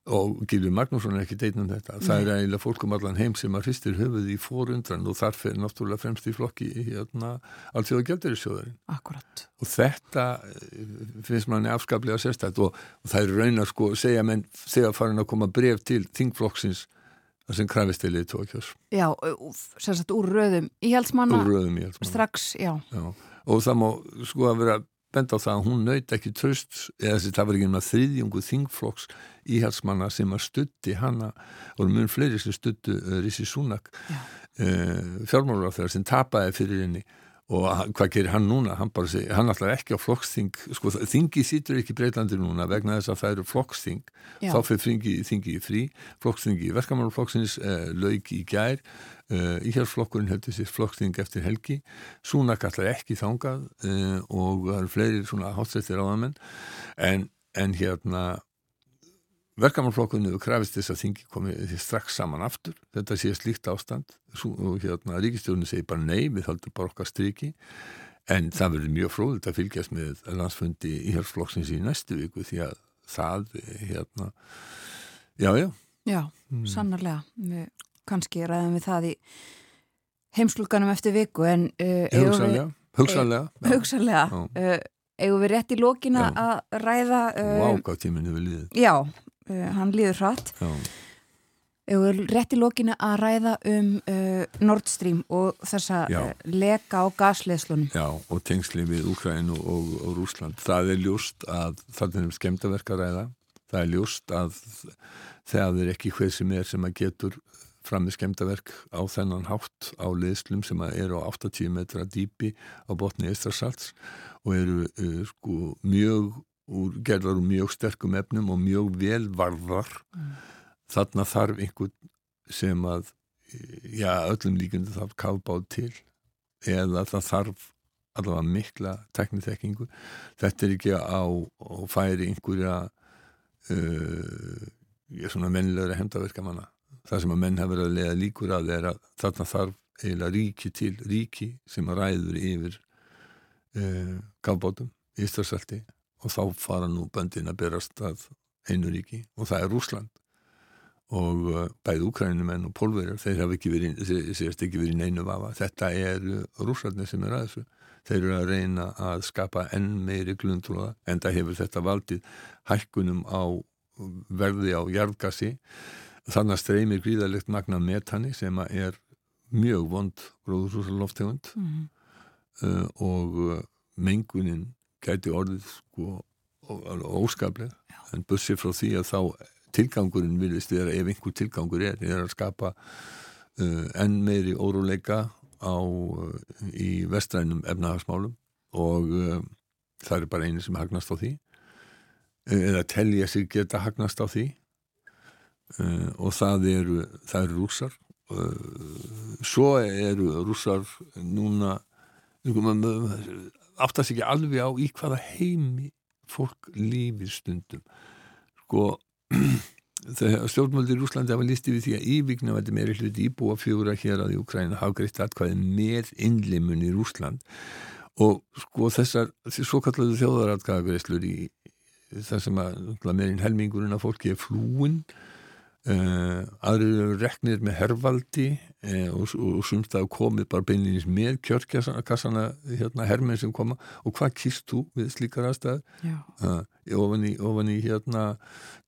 Speaker 4: og Gilvi Magnússon er ekki deitnum þetta. Nei. það er eiginlega fólkum allan heim sem að hristir höfuð í fórundran og þar fer náttúrulega fremst í flokki hérna allþjóða gældurisjóðarinn og þetta eh, finnst manni afskaplega sérstætt og, og það er raunar sko segja menn þegar farin að koma bref til þingflokksins sem krafist til í tókjós
Speaker 1: Já, sérstaklega úr röðum íhjaldsmanna strax, já.
Speaker 4: já. Og það má sko að vera benda á það að hún naut ekki tröst eða þess að það var ekki með þriðjungu þingflokks íhalsmanna sem að stutti hana og mjög fleiri sem stuttu uh, Rissi Súnak uh, fjármálur á þeirra sem tapaði fyrir henni og hvað gerir hann núna? Hann, seg, hann alltaf ekki á flokksþing sko, þingi sýtur ekki breytlandi núna vegna þess að það eru flokksþing. Já. þá fyrir þingi, þingi í frí. Flokksþingi í verkamáluflokksins eh, lauk í gær. Eh, íhjálpsflokkurinn heldur sér flokksþing eftir helgi. Súnak alltaf ekki þangað eh, og það eru fleiri svona hátsettir áðamenn en, en hérna Verkamannflokkunni krafist þess að þingi komið strax saman aftur, þetta sé slíkt ástand. Og hérna ríkistjórnum segir bara nei, við höldum bara okkar striki. En það verður mjög fróðilegt að fylgjast með landsfundi í hérsflokksins í næstu viku því að það hérna, já, já.
Speaker 1: Já, mm. sannarlega. Við, kannski ræðum við það í heimsluganum eftir viku en uh,
Speaker 4: hugsanlega, hugsanlega,
Speaker 1: hugsanlega. Uh, eigum við rétt í lókina já. að ræða
Speaker 4: uh, Vákátíminu við líðið
Speaker 1: Já, uh, hann líður hratt. Rétt í lókinu að ræða um uh, Nord Stream og þessa uh, leka á gasleðslunum
Speaker 4: Já, og tengsli við Úkrænu og, og Rúsland. Það er ljúst að það er um skemdaverk að ræða. Það er ljúst að það er ekki hver sem er sem að getur fram með skemdaverk á þennan hátt á leðslum sem eru á 80 metra dýpi á botni Ístrasalts og eru uh, sko mjög úr, gerðar úr mjög sterkum efnum og mjög velvarðar mm. þarna þarf einhvern sem að já, öllum líkundu þarf kafbáð til eða það þarf allavega mikla teknitekkingu þetta er ekki á, á færi einhverja uh, svona mennilegra hendaverkamanna það sem að menn hafa verið að lega líkur að er að þarna þarf eiginlega ríki til ríki sem að ræður yfir uh, kafbátum í Íslarsalti og þá fara nú böndin að berast að einu ríki og það er Rúsland og uh, bæði úkrænumenn og pólverjar, þeir hafa ekki verið sérst ekki verið neinu vafa, þetta er rúslandin sem er að þessu. Þeir eru að reyna að skapa enn meiri glundrúða, en það hefur þetta valdið hækkunum á verði á jarðgassi þannig að streymir gríðalegt magna metani sem er mjög vond gróðurúsaloftegund mm -hmm. uh, og uh, mengunin gæti orðið sko óskaplega en bussið frá því að þá tilgangurinn vilist vera ef einhver tilgangur er, er að skapa uh, enn meiri óruleika á, uh, í vestrænum efnahagsmálum og uh, það er bara eini sem hagnast á því eða telja sig geta hagnast á því uh, og það eru eru rúsar uh, svo eru rúsar núna áttast ekki alveg á í hvaða heimi fólk lífið stundum. Sko þegar stjórnmöldir í Úslandi hafa lísti við því að ívíkna væri meiri hluti íbúa fjóra hér að í Ukræna hafa greitt aðkvæði með innlimun í Úsland og sko þessar svo kallar þjóðaratkvæðagreislur í það sem að meirinn helmingurinn af fólki er flúin Uh, aðrið eru reknir með hervaldi uh, og, og sumst að komið bara beinleginis með kjörkassana hérna, herminn sem koma. Og hvað kýrst þú við slíkar aðstæð uh, ofan, í, ofan í hérna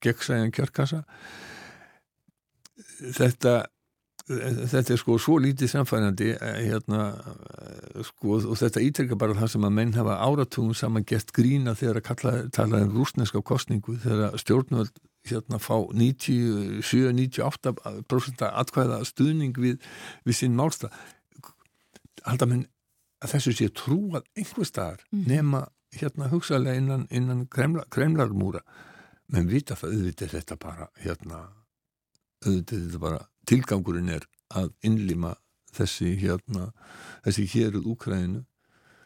Speaker 4: gegnsæðan kjörkassa. Þetta þetta er sko svo lítið samfærandi hérna sko og þetta ítrekka bara það sem að menn hafa áratugum saman gert grína þegar að tala um rúsneska kostningu þegar stjórnvöld hérna fá 97-98% atkvæða stuðning við, við sín málsta halda menn að þessu sé trúað einhver staðar mm. nema hérna hugsaðlega innan, innan kremla, kremlarmúra. Menn vita það, auðvitað þetta bara hérna, auðvitað þetta bara tilgangurinn er að innlima þessi hérna þessi héruð Úkræðinu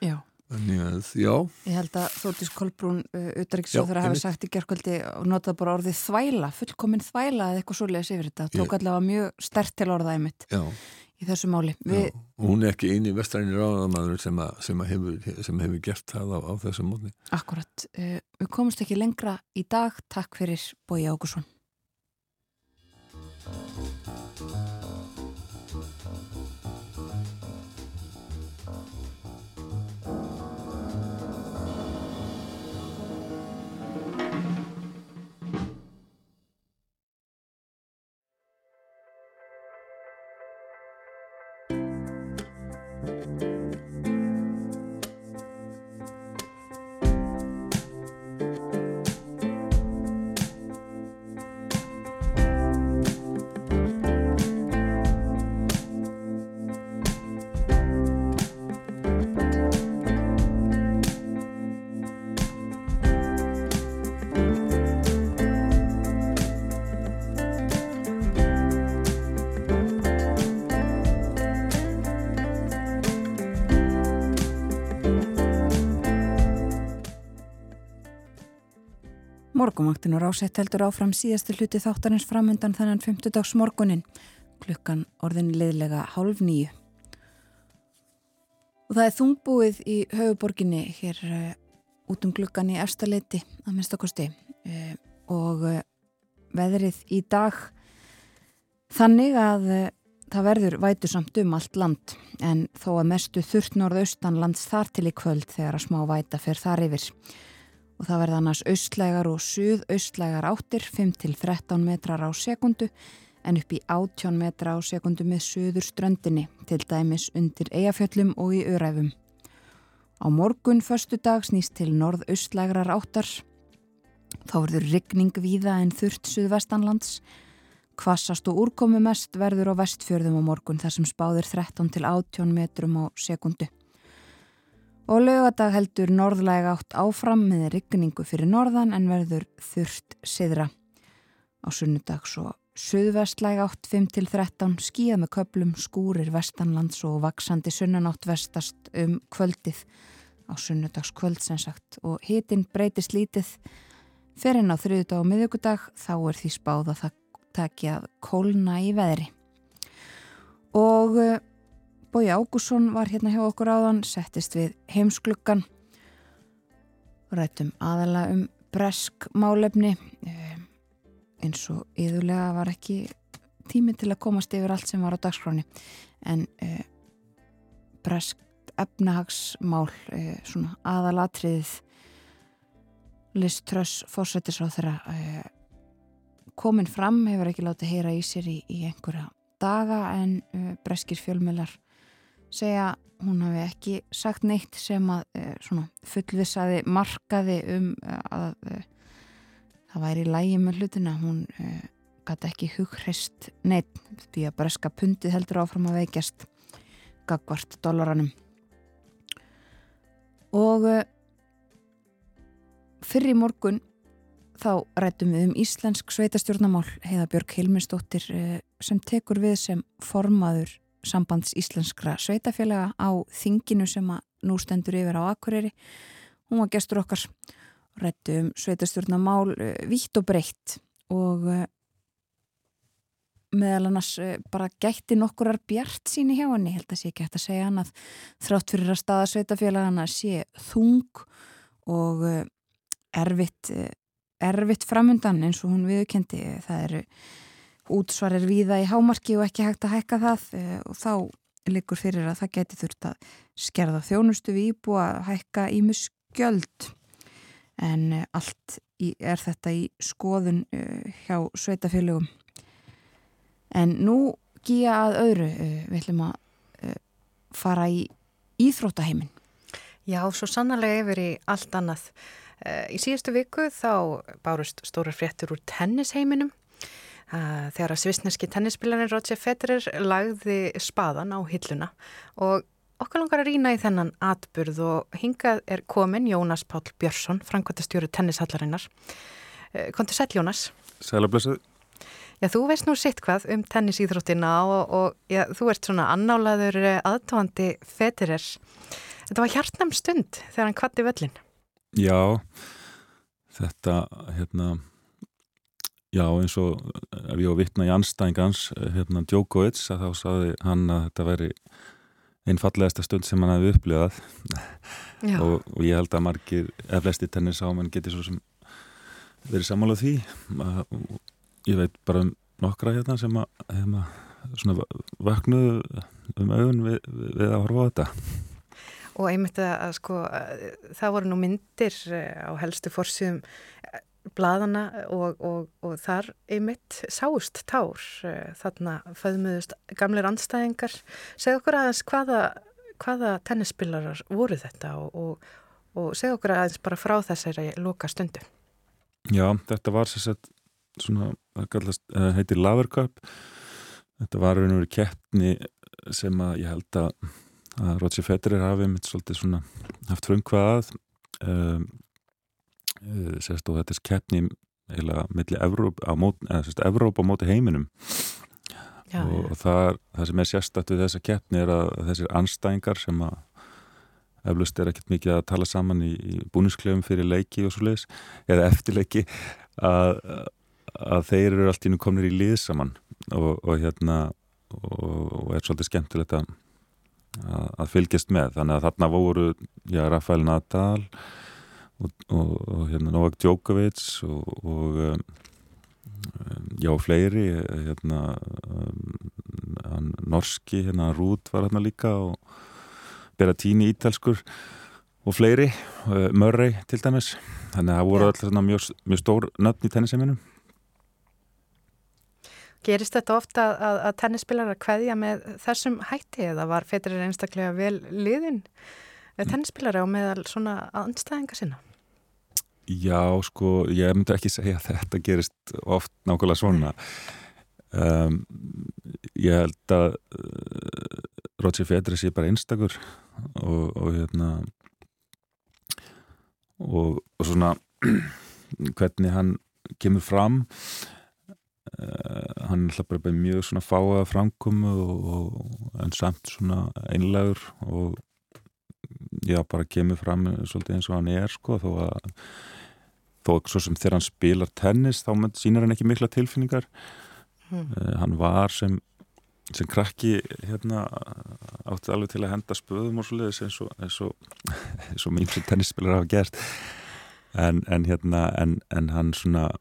Speaker 4: Þannig, já.
Speaker 1: Ég held að Þórtís Kolbrún uh, Uttaríkisóður hafi sagt í gerðkvöldi og notað bara orðið þvæla, fullkominn þvæla eða eitthvað svoleiðis yfir þetta. Tók ég... allavega mjög stert til orðaði mitt í þessu máli.
Speaker 4: Vi... Hún er ekki eini vestrænir áðamadur sem, sem, sem hefur gert það á, á þessu mótni.
Speaker 1: Akkurat. Uh, við komumst ekki lengra í dag. Takk fyrir Bói Ágússon. Morgumvaktin og rásett heldur áfram síðastu hluti þáttarins framöndan þannan 50 dags morgunin, klukkan orðin liðlega hálf nýju. Og það er þungbúið í höfuborginni hér uh, út um klukkan í efstaleiti að minnstakosti uh, og uh, veðrið í dag þannig að það verður vætu samt um allt land. En þó að mestu þurft norðaustan lands þar til í kvöld þegar að smá væta fer þar yfir og það verða annars austlægar og suðaustlægar áttir 5-13 metrar á sekundu en upp í 18 metra á sekundu með suður ströndinni til dæmis undir eigafjöllum og í öræfum. Á morgun förstu dag snýst til norðaustlægrar áttar. Þá verður rigning víða en þurft suðvestanlands. Kvassast og úrkomi mest verður á vestfjörðum á morgun þar sem spáður 13 til 18 metrum á sekundu og lögadag heldur norðlæg átt áfram með rigningu fyrir norðan en verður þurft siðra. Á sunnudag svo söðvestlæg átt 5-13 skíða með köplum skúrir vestanlands og vaksandi sunnanátt vestast um kvöldið á sunnudags kvöld sem sagt og hitin breytist lítið fyrir en á þriðudag og miðugudag þá er því spáð að það takja kólna í veðri. Og eh, Bói Ágússon var hérna hjá okkur áðan, settist við heimskluggan rættum aðalega um bresk málefni. Eh, eins og yðurlega var ekki tími til að komast yfir allt sem var á dagskráni en eh, bresk efnahagsmál eh, svona aðalatriðið Liz Truss fórsættisráð þeirra eh, komin fram hefur ekki látið heyra í sér í, í einhverja daga en uh, breskir fjölmjölar segja hún hafi ekki sagt neitt sem að e, fullvisaði markaði um e, að e, það væri lægi með hlutina. Hún gæti ekki hughrist neitt því að breska pundið heldur áfram að veikjast gagvart dollaranum. Og fyrir morgun þá rættum við um íslensk sveitastjórnamál heiða Björg Hilminsdóttir sem tekur við sem formaður sambands íslenskra sveitafélaga á þinginu sem að nú stendur yfir á Akureyri. Hún var gestur okkar rættu um sveitastjórna mál uh, vítt og breytt og uh, meðal annars uh, bara gætti nokkurar bjart síni hjá henni, held að sé ekki hægt að segja hann að þrátt fyrir að staða sveitafélagana sé þung og erfitt, erfitt framundan eins og hún viðkendi. Það eru útsvar er viða í hámarki og ekki hægt að hækka það eh, og þá likur fyrir að það geti þurft að skerða þjónustu við íbúa að hækka í muskjöld en eh, allt í, er þetta í skoðun uh, hjá sveitafélögum en nú gíja að öðru við ætlum að fara í íþróttaheimin
Speaker 2: Já, svo sannarlega yfir í allt annað. Í síðustu viku þá bárust stóra fréttur úr tennisheiminum þegar að svisneski tennispilarinn Roger Federer lagði spaðan á hilluna og okkar langar að rýna í þennan atburð og hingað er komin Jónas Pál Björnsson, framkvæmtastjóru tennishallarinnar. Eh, Kontur sæl Jónas.
Speaker 8: Sælablessuð.
Speaker 2: Já, þú veist nú sitt hvað um tennisýþróttina og, og já, þú ert svona annálaður aðtóandi Federer. þetta var hjartnæm stund þegar hann kvatti völlin.
Speaker 8: Já, þetta, hérna, já eins og ef ég á vittna í anstæðingans, hérna Djokovic, að þá saði hann að þetta væri einn fallegasta stund sem hann hefði upplifað. Og, og ég held að margir, eða flesti tennis á mann geti svo sem verið sammálað því. Ég veit bara um nokkra hérna sem að, hérna, svona vaknuðu um augun við, við að horfa á þetta.
Speaker 2: Og einmitt að sko það voru nú myndir eh, á helstu fórsum eh, bladana og, og, og þar einmitt sást tár eh, þarna föðmuðust gamleir anstæðingar segð okkur aðeins hvaða, hvaða tennisspilarar voru þetta og, og segð okkur aðeins bara frá þessari loka stundu
Speaker 8: Já, þetta var sérsett svona, það kallast, heitir Lavercup þetta var og verið keppni sem að ég held að, að Roger Federer hafi mitt svolítið svona haft frumkvað um, uh, sérst og þetta er keppni eða millir Evróp á móti, móti heiminum. Já, og, og það, það sem er sérstætt við þessa keppni er að þessir anstæðingar sem að eflust er ekkert mikið að tala saman í, í búnisklefum fyrir leiki og svo leiðis eða eftir leiki að, að þeir eru allt í nú komnir í lið saman. Og, og hérna og, og er svolítið skemmtilegt að, að fylgjast með. Þannig að þarna voru já, Rafael Nadal og, og hérna Novak Djokovic og um, já, fleiri hérna um, norski, hérna Rúd var hérna líka og Beratini ítalskur og fleiri, uh, Murray til dæmis. Þannig að það voru alltaf mjög, mjög stór nöfn í tenniseminum
Speaker 2: Gerist þetta ofta að, að, að tennisspilar að kveðja með þessum hætti eða var fetirir einstaklega vel liðin tennisspilar á meðal svona anstæðinga sinna?
Speaker 8: Já, sko, ég myndi ekki segja að þetta gerist oft nákvæmlega svona. Um, ég held að uh, Roger Federer sé bara einstakur og, og hérna og, og svona hvernig hann kemur fram uh, hann alltaf bara mjög svona fáað framkomu og en samt svona einlegur og já, bara kemur fram svolítið eins og hann er sko þó að þó svo sem þegar hann spilar tennis þá sýnar hann ekki mikla tilfinningar. Hmm. uh, hann var sem sem krakki hérna átti alveg til að henda spöðum og svoleiðis eins og eins og, eins og mjög sem tennisspilar hafa gert. En, en hérna en, en hann svona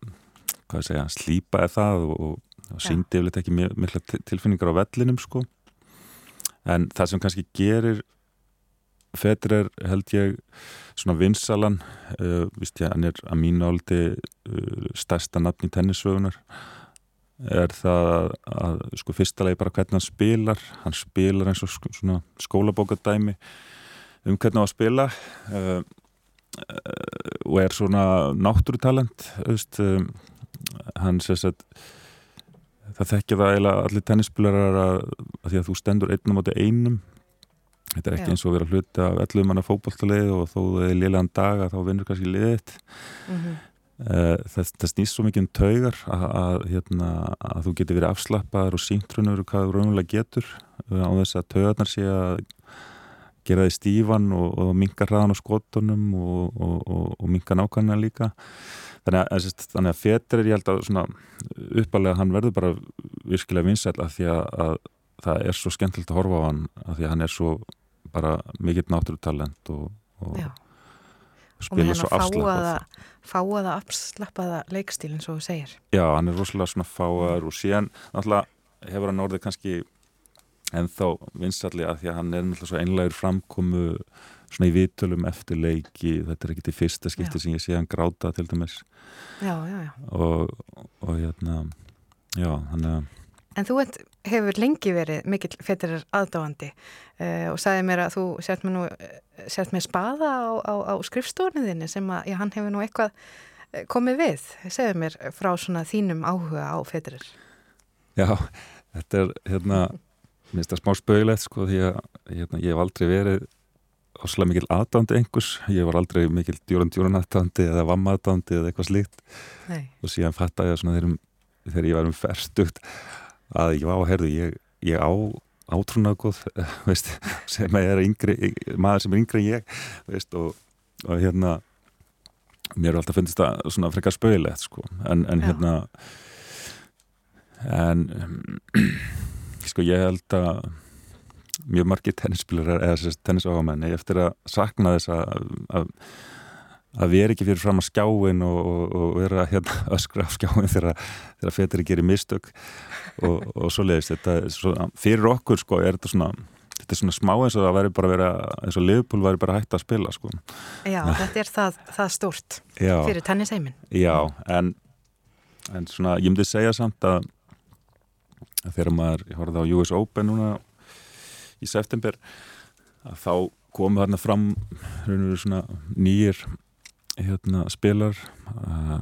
Speaker 8: hvað segja, slýpaði það og, og síndi eftir ekki mikla tilfinningar á vellinum sko. En það sem kannski gerir Federer held ég svona vinsalan uh, vist ég, hann er að mínu áldi uh, stærsta nafn í tennissögunar er það að, að sko fyrsta lagi bara hvernig hann spilar hann spilar eins og svona skólabókadæmi um hvernig hann spila uh, og er svona náttúrutalent um, hann sést að það þekkja það eiginlega allir tennispilarar að, að því að þú stendur einnum átti einum þetta er ekki Já. eins og að vera hluti af 11 manna fókbóltalið og þó það er liðlegan dag að þá vinnur kannski liðitt mm -hmm. Eh, það, það snýst svo mikið um taugar að, að, hérna, að þú getur verið afslappaður og síntrunur og hvað þú raunverulega getur eh, á þess að taugarnar sé að gera þið stífan og, og minga hraðan á skotunum og, og, og minga nákvæmlega líka þannig að, þannig að fetur er ég held að uppalega hann verður bara virkilega vinsæl að því að það er svo skemmtilegt að horfa á hann að því að hann er svo bara mikill náttúrutalent og spila svo afslappað
Speaker 2: fáaða, afslappaða leikstíl eins og þú segir.
Speaker 8: Já, hann er rosalega svona fáaður og síðan náttúrulega hefur hann orðið kannski ennþá vinstalli að því að hann er náttúrulega svo einlegur framkomu svona í vitölum eftir leiki þetta er ekki til fyrsta skipti já. sem ég sé hann gráta til dæmis.
Speaker 2: Já, já,
Speaker 8: og, og hérna já, hann er
Speaker 2: En þú hefur lengi verið mikill fettirar aðdáandi uh, og sagði mér að þú sért mér nú sért mér spaða á, á, á skrifstórniðinni sem að já, hann hefur nú eitthvað eh, komið við. Segðu mér frá svona þínum áhuga á fettirar.
Speaker 8: Já, þetta er hérna, minnst það smá spögilegt sko því að hérna, ég hef aldrei verið áslega mikil aðdándi einhvers, ég var aldrei mikil djúran djúran aðdándi eða vamma aðdándi eða eitthvað slíkt Nei. og síðan fatt að ég svona þegar, ég var um færstugt að ég var á herðu, ég, ég á átrúnað góð veist, sem er yngri maður sem er yngri en ég veist, og, og hérna mér er alltaf finnst það svona frekar spögilegt sko. en, en hérna en sko ég held að mjög margir tennisspilar eða tennisáhamenni eftir að sakna þess að, að að vera ekki fyrir fram að skjáin og, og, og vera hérna, öskra á skjáin þegar, þegar fetur ekki gerir mistök og, og svo leiðist þetta svo, fyrir okkur sko er þetta svona þetta er svona smá eins og það væri bara að vera eins og Liverpool væri bara hægt að spila sko.
Speaker 2: Já, þetta er það, það stort
Speaker 8: Já.
Speaker 2: fyrir tennisheimin
Speaker 8: Já, en, en svona ég myndi segja samt að, að þegar maður, ég horfði á US Open núna í september að þá komu þarna fram svona nýjir hérna, spilar uh,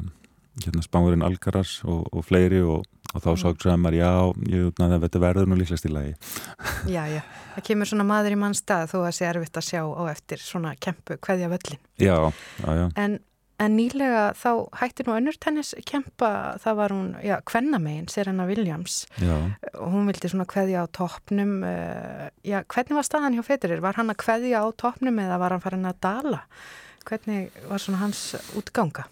Speaker 8: hérna, spáurinn Algaras og, og fleiri og, og þá mm. sátt maður já, ég, na, þetta verður nú líklegast í lagi
Speaker 2: Já, já, það kemur svona maður í mann stað þó að það sé erfitt að sjá á eftir svona kempu hverja völlin
Speaker 8: Já, já, já
Speaker 2: En En nýlega þá hætti nú önnur tennis kempa, það var hún, já, kvennamegin, Serena Williams.
Speaker 8: Já.
Speaker 2: Hún vildi svona kveðja á toppnum. Uh, já, hvernig var staðan hjá Federer? Var hann að kveðja á toppnum eða var hann farin að dala? Hvernig var svona hans útganga?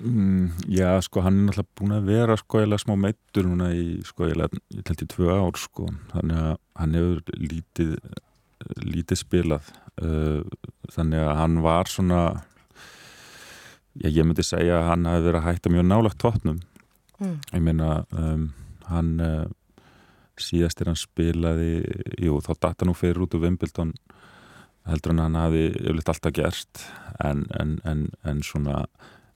Speaker 8: Mm, já, sko, hann er náttúrulega búin að vera sko eða smá meittur núna í sko eða, ég held í tvö ár sko þannig að hann hefur lítið lítið spilað uh, þannig að hann var svona já, ég myndi segja að hann hafi verið að hætta mjög nálagt tóttnum mm. ég meina um, hann uh, síðast er hann spilaði jú, þá data nú fyrir út úr Wimbledon heldur að hann hafi yfirleitt alltaf gerst en, en, en, en svona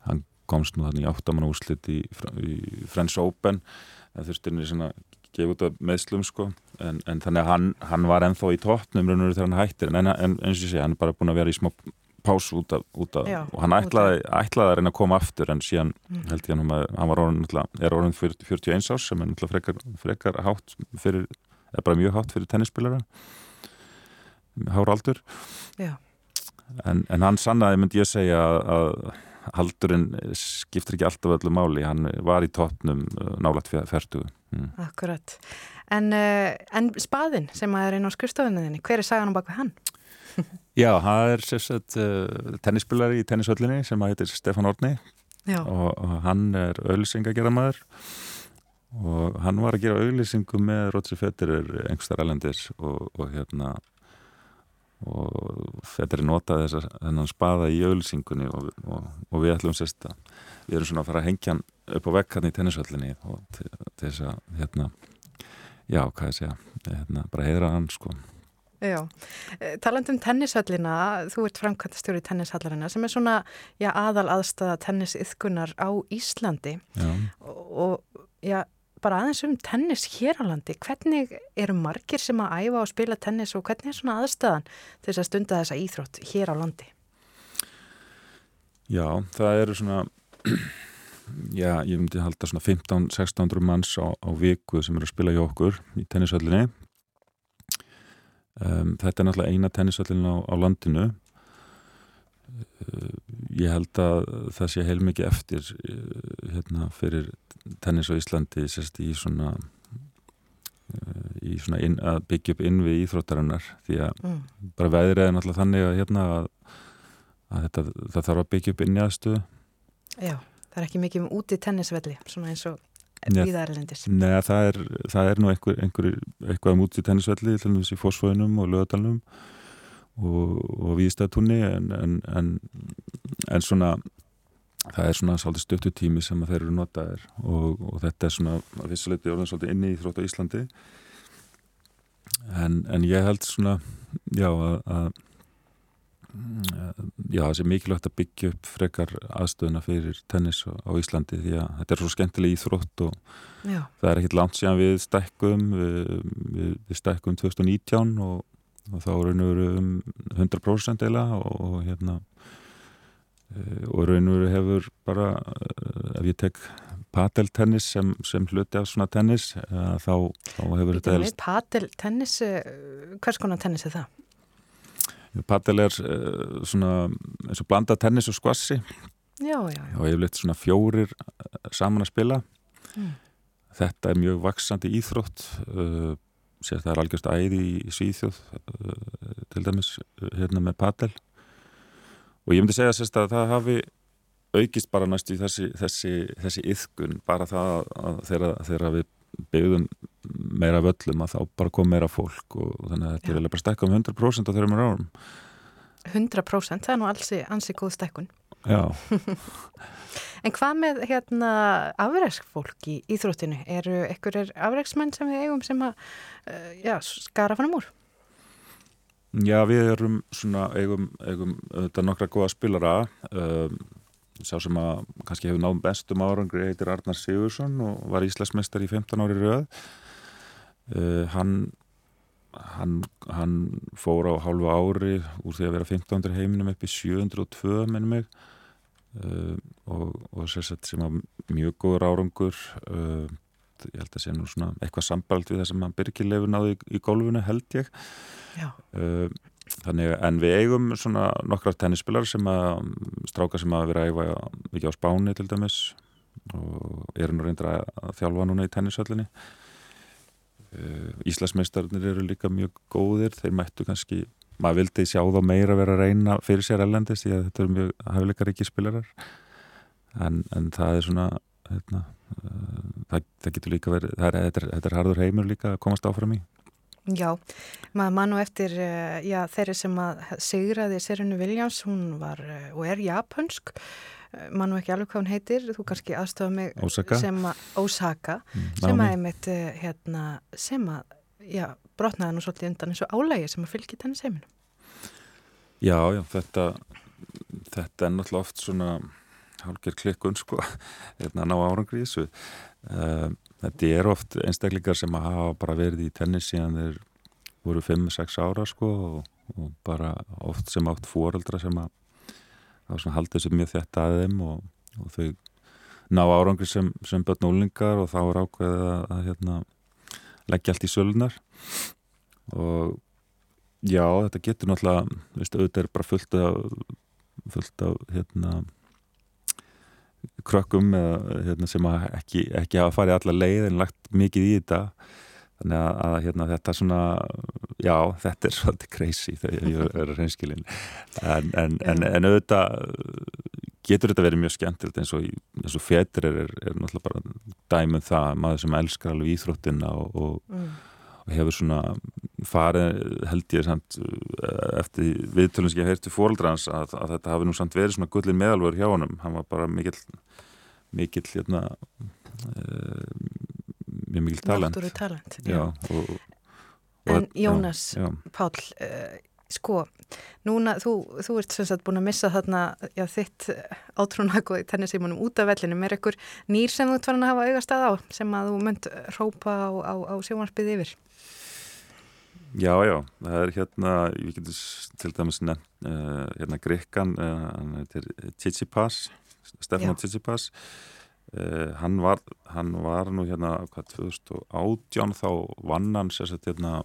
Speaker 8: hann komst nú þannig áttamann úslit í, í French Open. Það þurfti henni svona gefa út af meðslum sko. En, en þannig að hann, hann var ennþá í tóttnum þegar hann hættir. En eins og ég segja hann er bara búin að vera í smá pás út af, út af Já, og hann ætlaði, ætlaði að reyna að koma aftur en síðan mm. held ég hann að hann var orðin, er orðin 41 árs sem er frekar, frekar hátt fyrir, er bara mjög hátt fyrir tennisspilara hára aldur en, en hann sannaði myndi ég segja að haldurinn skiptir ekki alltaf öllu máli, hann var í tóttnum uh, nálat færtugu mm.
Speaker 2: Akkurat, en, uh, en spaðin sem að er einn á skurstofunniðinni, hver er sagan á baka hann?
Speaker 8: Já, það er sérstætt uh, tennisspilari í tennishöllinni sem að heitir Stefan Orni og, og hann er auðlisingagerðamæður og hann var að gera auðlisingu með Rótsi Fetterir engstar elendis og, og hérna og Fetterir notaði þess að hennan spaða í auðlisingunni og, og við ætlum sérst að við erum svona að fara að hengja hann upp á vekkarni í tennishöllinni og til, til þess að hérna, já, hvað ég segja hérna, bara heyra hann sko.
Speaker 2: Já, eh, taland um tennishöllina, þú ert framkvæmtastjóri tennishallarina sem er svona já, aðal aðstæða tennisiðkunar á Íslandi.
Speaker 8: Já.
Speaker 2: og já, bara aðeins um tennis hér á landi, hvernig eru margir sem að æfa og spila tennis og hvernig er svona aðstæðan til þess að stunda þessa íþrótt hér á landi?
Speaker 8: Já, það eru svona já, ég myndi halda svona 15-16 manns á, á viku sem eru að spila hjá okkur í tennishöllinni. Um, þetta er náttúrulega eina tennishöllin á, á landinu ég held að það sé heilmikið eftir uh, hérna, fyrir tennis á Íslandi sérst, í svona, uh, í svona inn, að byggja upp inn við íþróttarinnar því að mm. bara veðrið er náttúrulega þannig að, hérna, að, að þetta, það þarf að byggja upp inn í aðstöðu
Speaker 2: Já, það er ekki mikið um úti tennisvelli svona eins og
Speaker 8: viðarlendis? Nei, það er, það er nú einhver, einhver, eitthvað mútið um tennisvelli til þessi fósfóinum og lögadalunum og, og viðstæðtunni en, en, en, en svona það er svona svolítið stöttu tími sem þeir eru notaðir og, og þetta er svona að vissuleiti orðin svolítið inni í þrótt á Íslandi en ég held svona já að já, það sé mikilvægt að byggja upp frekar aðstöðuna fyrir tennis á Íslandi því að þetta er svo skemmtileg íþrótt og já. það er ekkit langt síðan við stækkum við, við, við stækkum 2019 og, og þá raun og veru um 100% eila og, og hérna e, og raun og veru hefur bara e, ef ég tek pateltennis sem, sem hluti af svona tennis e, þá, þá hefur þetta
Speaker 2: Pateltennis, hvers konar tennis er það?
Speaker 8: Padel er svona eins og blanda tennis og skvassi
Speaker 2: já, já, já.
Speaker 8: og ég hef leitt svona fjórir saman að spila mm. þetta er mjög vaksandi íþrótt sér það er algjörst æði í Svíþjóð til dæmis hérna með Patel og ég myndi segja sérst að það hafi aukist bara næst í þessi, þessi, þessi yðkun, bara það að þegar, við byggðum meira völlum að þá bara kom meira fólk og, og þannig að þetta er bara stekka um 100% á þeirra mér árum.
Speaker 2: 100% það er nú alls í ansi góð stekkun En hvað með hérna afræksfólk í íþróttinu? Eru ekkurir afræksmenn sem við eigum sem að uh, já, skara fannum úr?
Speaker 8: Já, við erum svona eigum, eigum þetta nokkra góða spilara um, sá sem að kannski hefur náðum bestum árangri heitir Arnar Sigursson og var Íslandsmestar í 15 ári rauð uh, hann hann, hann fór á hálfu ári úr því að vera 1500 heiminum upp í 702 mennum mig uh, og, og sérsett sem að mjög góður árangur uh, ég held að sé nú svona eitthvað sambald við það sem hann byrkilegur náði í, í gólfinu held ég. Uh, þannig en við eigum svona nokkrar tennisspilar sem að stráka sem að vera æfa mikið á spáni til dæmis og eru nú reyndir að þjálfa núna í tennishöllinni Íslasmeistarnir eru líka mjög góðir þeir mættu kannski maður vildi sjá þá meira vera að reyna fyrir sér ellendist því að þetta eru mjög hafileikar ekki spilarar. En, en það er svona hérna, uh, það, það getur líka verið það er, þetta, er, þetta er harður heimur líka að komast áfram í.
Speaker 2: Já, maður mann og eftir uh, já, þeirri sem að sigraði Serinu Williams, hún var uh, og er japansk. Mann og ekki alveg hvað hún heitir, þú kannski aðstofa mig
Speaker 8: Osaka,
Speaker 2: sem að, Osaka
Speaker 8: Mm,
Speaker 2: sem að einmitt hérna, sem að, já, brotnaði nú svolítið undan eins og álægi sem að fylgja tennisheiminu
Speaker 8: Já, já, þetta þetta er náttúrulega oft svona hálfgerð klikkun sko hérna ná árangri í þessu. Uh, þetta er oft einstaklingar sem að hafa bara verið í tennis síðan þeir voru 5-6 ára sko og, og bara oft sem átt fóreldra sem að haldið þessu mjög þetta að þeim og, og þau ná árangri sem, sem börn ólingar og þá er ákveðið að, að hérna, leggja allt í sölunar og já, þetta getur náttúrulega, veist, auðvitað er bara fullt af fullt af hérna krökkum eða, hérna, sem ekki, ekki hafa farið alla leið en lagt mikið í þetta. Þannig að, að hérna, þetta svona já, þetta er svolítið crazy þegar ég er reynskilin en, en, en, en auðvitað getur þetta verið mjög skemmtilegt eins og, eins og fetur er, er, náttúrulega bara dæmið það, maður sem elskar alveg íþróttina og, og,
Speaker 2: mm.
Speaker 8: og hefur svona farið held ég samt eh, eftir viðtölum sem ég heyrti fóreldrans að, að þetta hafi nú samt verið svona gullin meðalvör hjá honum, hann var bara mikill mikill hérna uh, mjög mikill talent.
Speaker 2: Talent
Speaker 8: já, og, og,
Speaker 2: En Jónas,
Speaker 8: já,
Speaker 2: Páll, uh, sko, núna, þú, þú ert sem sagt búin að missa þarna, já, þitt átrúnago í tennisímunum út af vellinum. Er ekkur nýr sem þú farin að hafa augast að á sem að þú mönd rópa á, á, á sjónvarpið yfir?
Speaker 8: já, já, það er hérna getur s- til dæmis nefnt uh, hérna Grikkan uh, hann heitir Tsitsipas Stefán. Tsitsipas uh, hann, var, hann var nú hérna hvað, 2018 þá vann hann sér sett hérna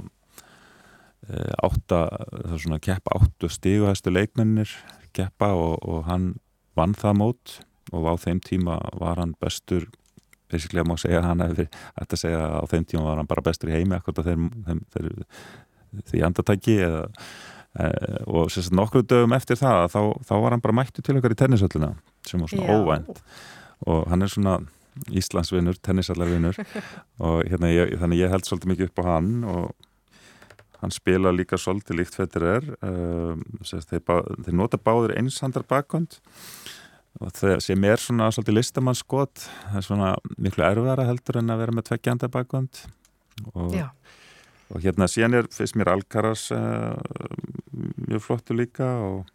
Speaker 8: átta, það er svona keppa áttu stíguhæstu leikmennir keppa og, og hann vann það mót og á þeim tíma var hann bestur basically að má segja hann hefði hægt að segja að á þeim tíma var hann bara bestur í heimi akkur þeim, þeim, þeim, því andatæki eða e, og sérst nokkru dögum eftir það þá, þá var hann bara mættu til okkar í tennishöllina sem var svona
Speaker 2: Já.
Speaker 8: óvænt og hann er svona Íslandsvinnur, tennisallarvinnur og hérna ég, þannig ég held svolítið mikið upp á hann og hann spila líka svolítið líkt fettir er um, þeir, bá, þeir nota báðir einshandar bakkvönd og það sem er svona svolítið listamannskot það er svona miklu erfara heldur en að vera með tveggjandar bakkvönd og, og hérna síðan er fyrst mér Alcaraz uh, mjög flottu líka og,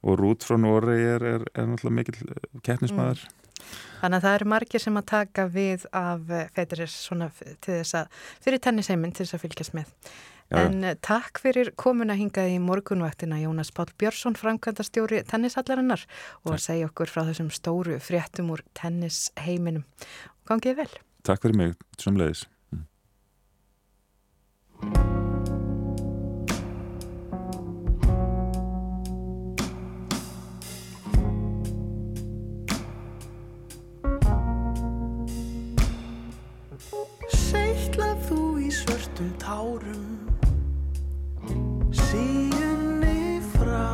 Speaker 8: og Rút frá Nóri er, er, er náttúrulega mikill keppnismæður
Speaker 2: þannig að það eru margir sem að taka við af Federer svona f- til þess að, fyrir tennisheiminn til þess að fylgjast með.
Speaker 8: Já.
Speaker 2: En eh, takk fyrir komuna hingað í morgunvaktina Jónas Páll Björnsson, framkvæmdastjóri tennisallarinnar og að segja okkur frá þessum stóru fréttum úr tennisheiminum. Gangið vel.
Speaker 8: Takk fyrir mig, svumleiðis
Speaker 9: Seitlað þú í svörtum tárum síunni frá.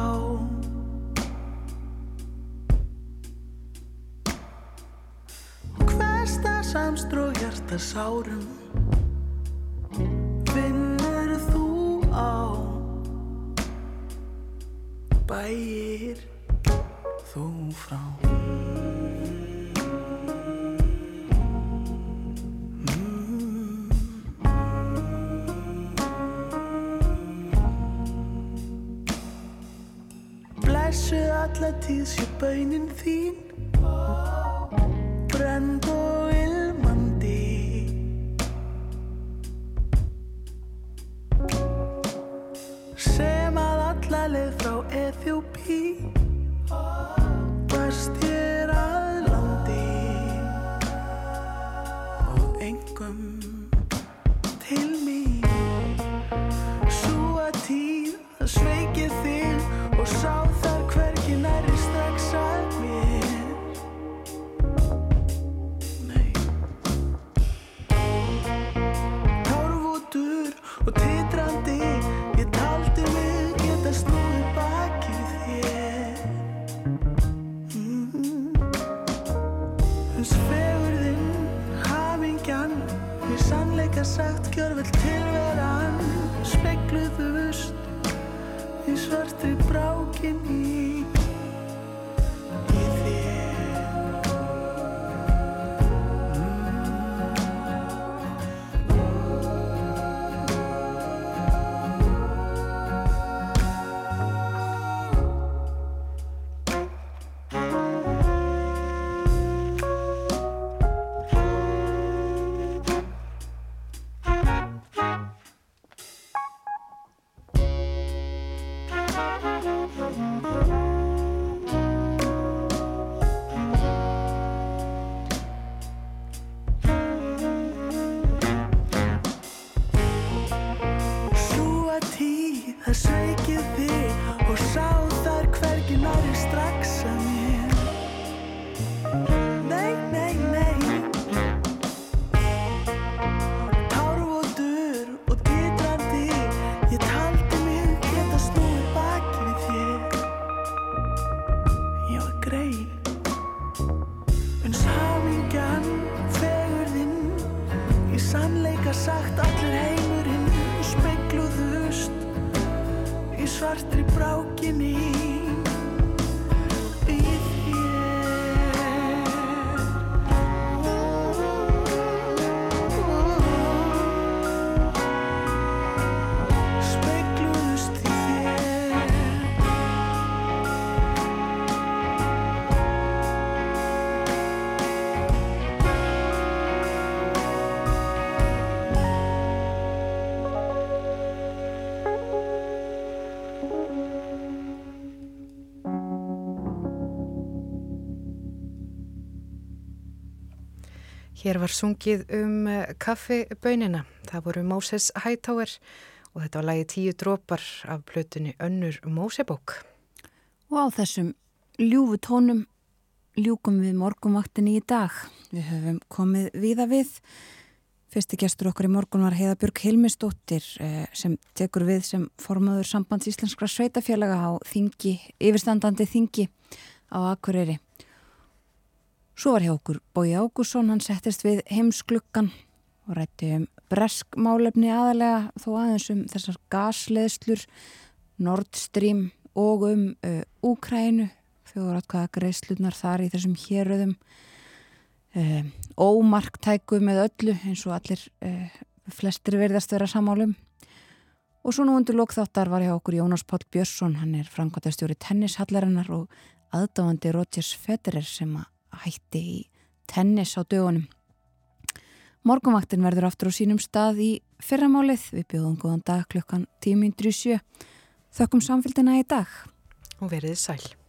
Speaker 9: Hversta samstró hjarta sárum Vinnur þú á? Bæir þú frá? Blessuð alla tíð sé baunin þín. Brend og ilmandi. Sem að alla leið frá Eþjópi Barst ég að landi. Og engum
Speaker 2: Hér var sungið um eh, kaffibönina. Það voru Moses Hightower og þetta var lagi tíu drópar af plötunni Önnur Mosebók.
Speaker 1: Og á þessum ljúfu tónum ljúkum við morgunvaktinni í dag. Við höfum komið viða við. Fyrsti gestur okkar í morgun var Heiðabjörg Hilmisdóttir eh, sem tekur við sem formaður sambands íslenskra sveitafélaga á þingi, yfirstandandi þingi á Akureyri. Svo var hjá okkur Bói Ágússon, hann settist við heimsklukkan og rætti um breskmálefni aðalega þó aðeins um þessar gasleðslur, Nord Stream og um uh, Úkrænu, þjóður aðkvaða greiðslunar þar í þessum héröðum, uh, ómarktæku með öllu eins og allir uh, flestir verðast vera samálum. Og svo nú undir lokþáttar var hjá okkur Jónas Páll Björnsson, hann er framkvæmtastjóri tennishallarinnar og aðdáðandi Rodgers Federer sem að hætti í tennis á dögunum. Morgunvaktin verður aftur á sínum stað í fyrramálið. Við bjóðum góðan dag klukkan 10.37. Þökkum samfélgina í dag.
Speaker 2: Og verið sæl.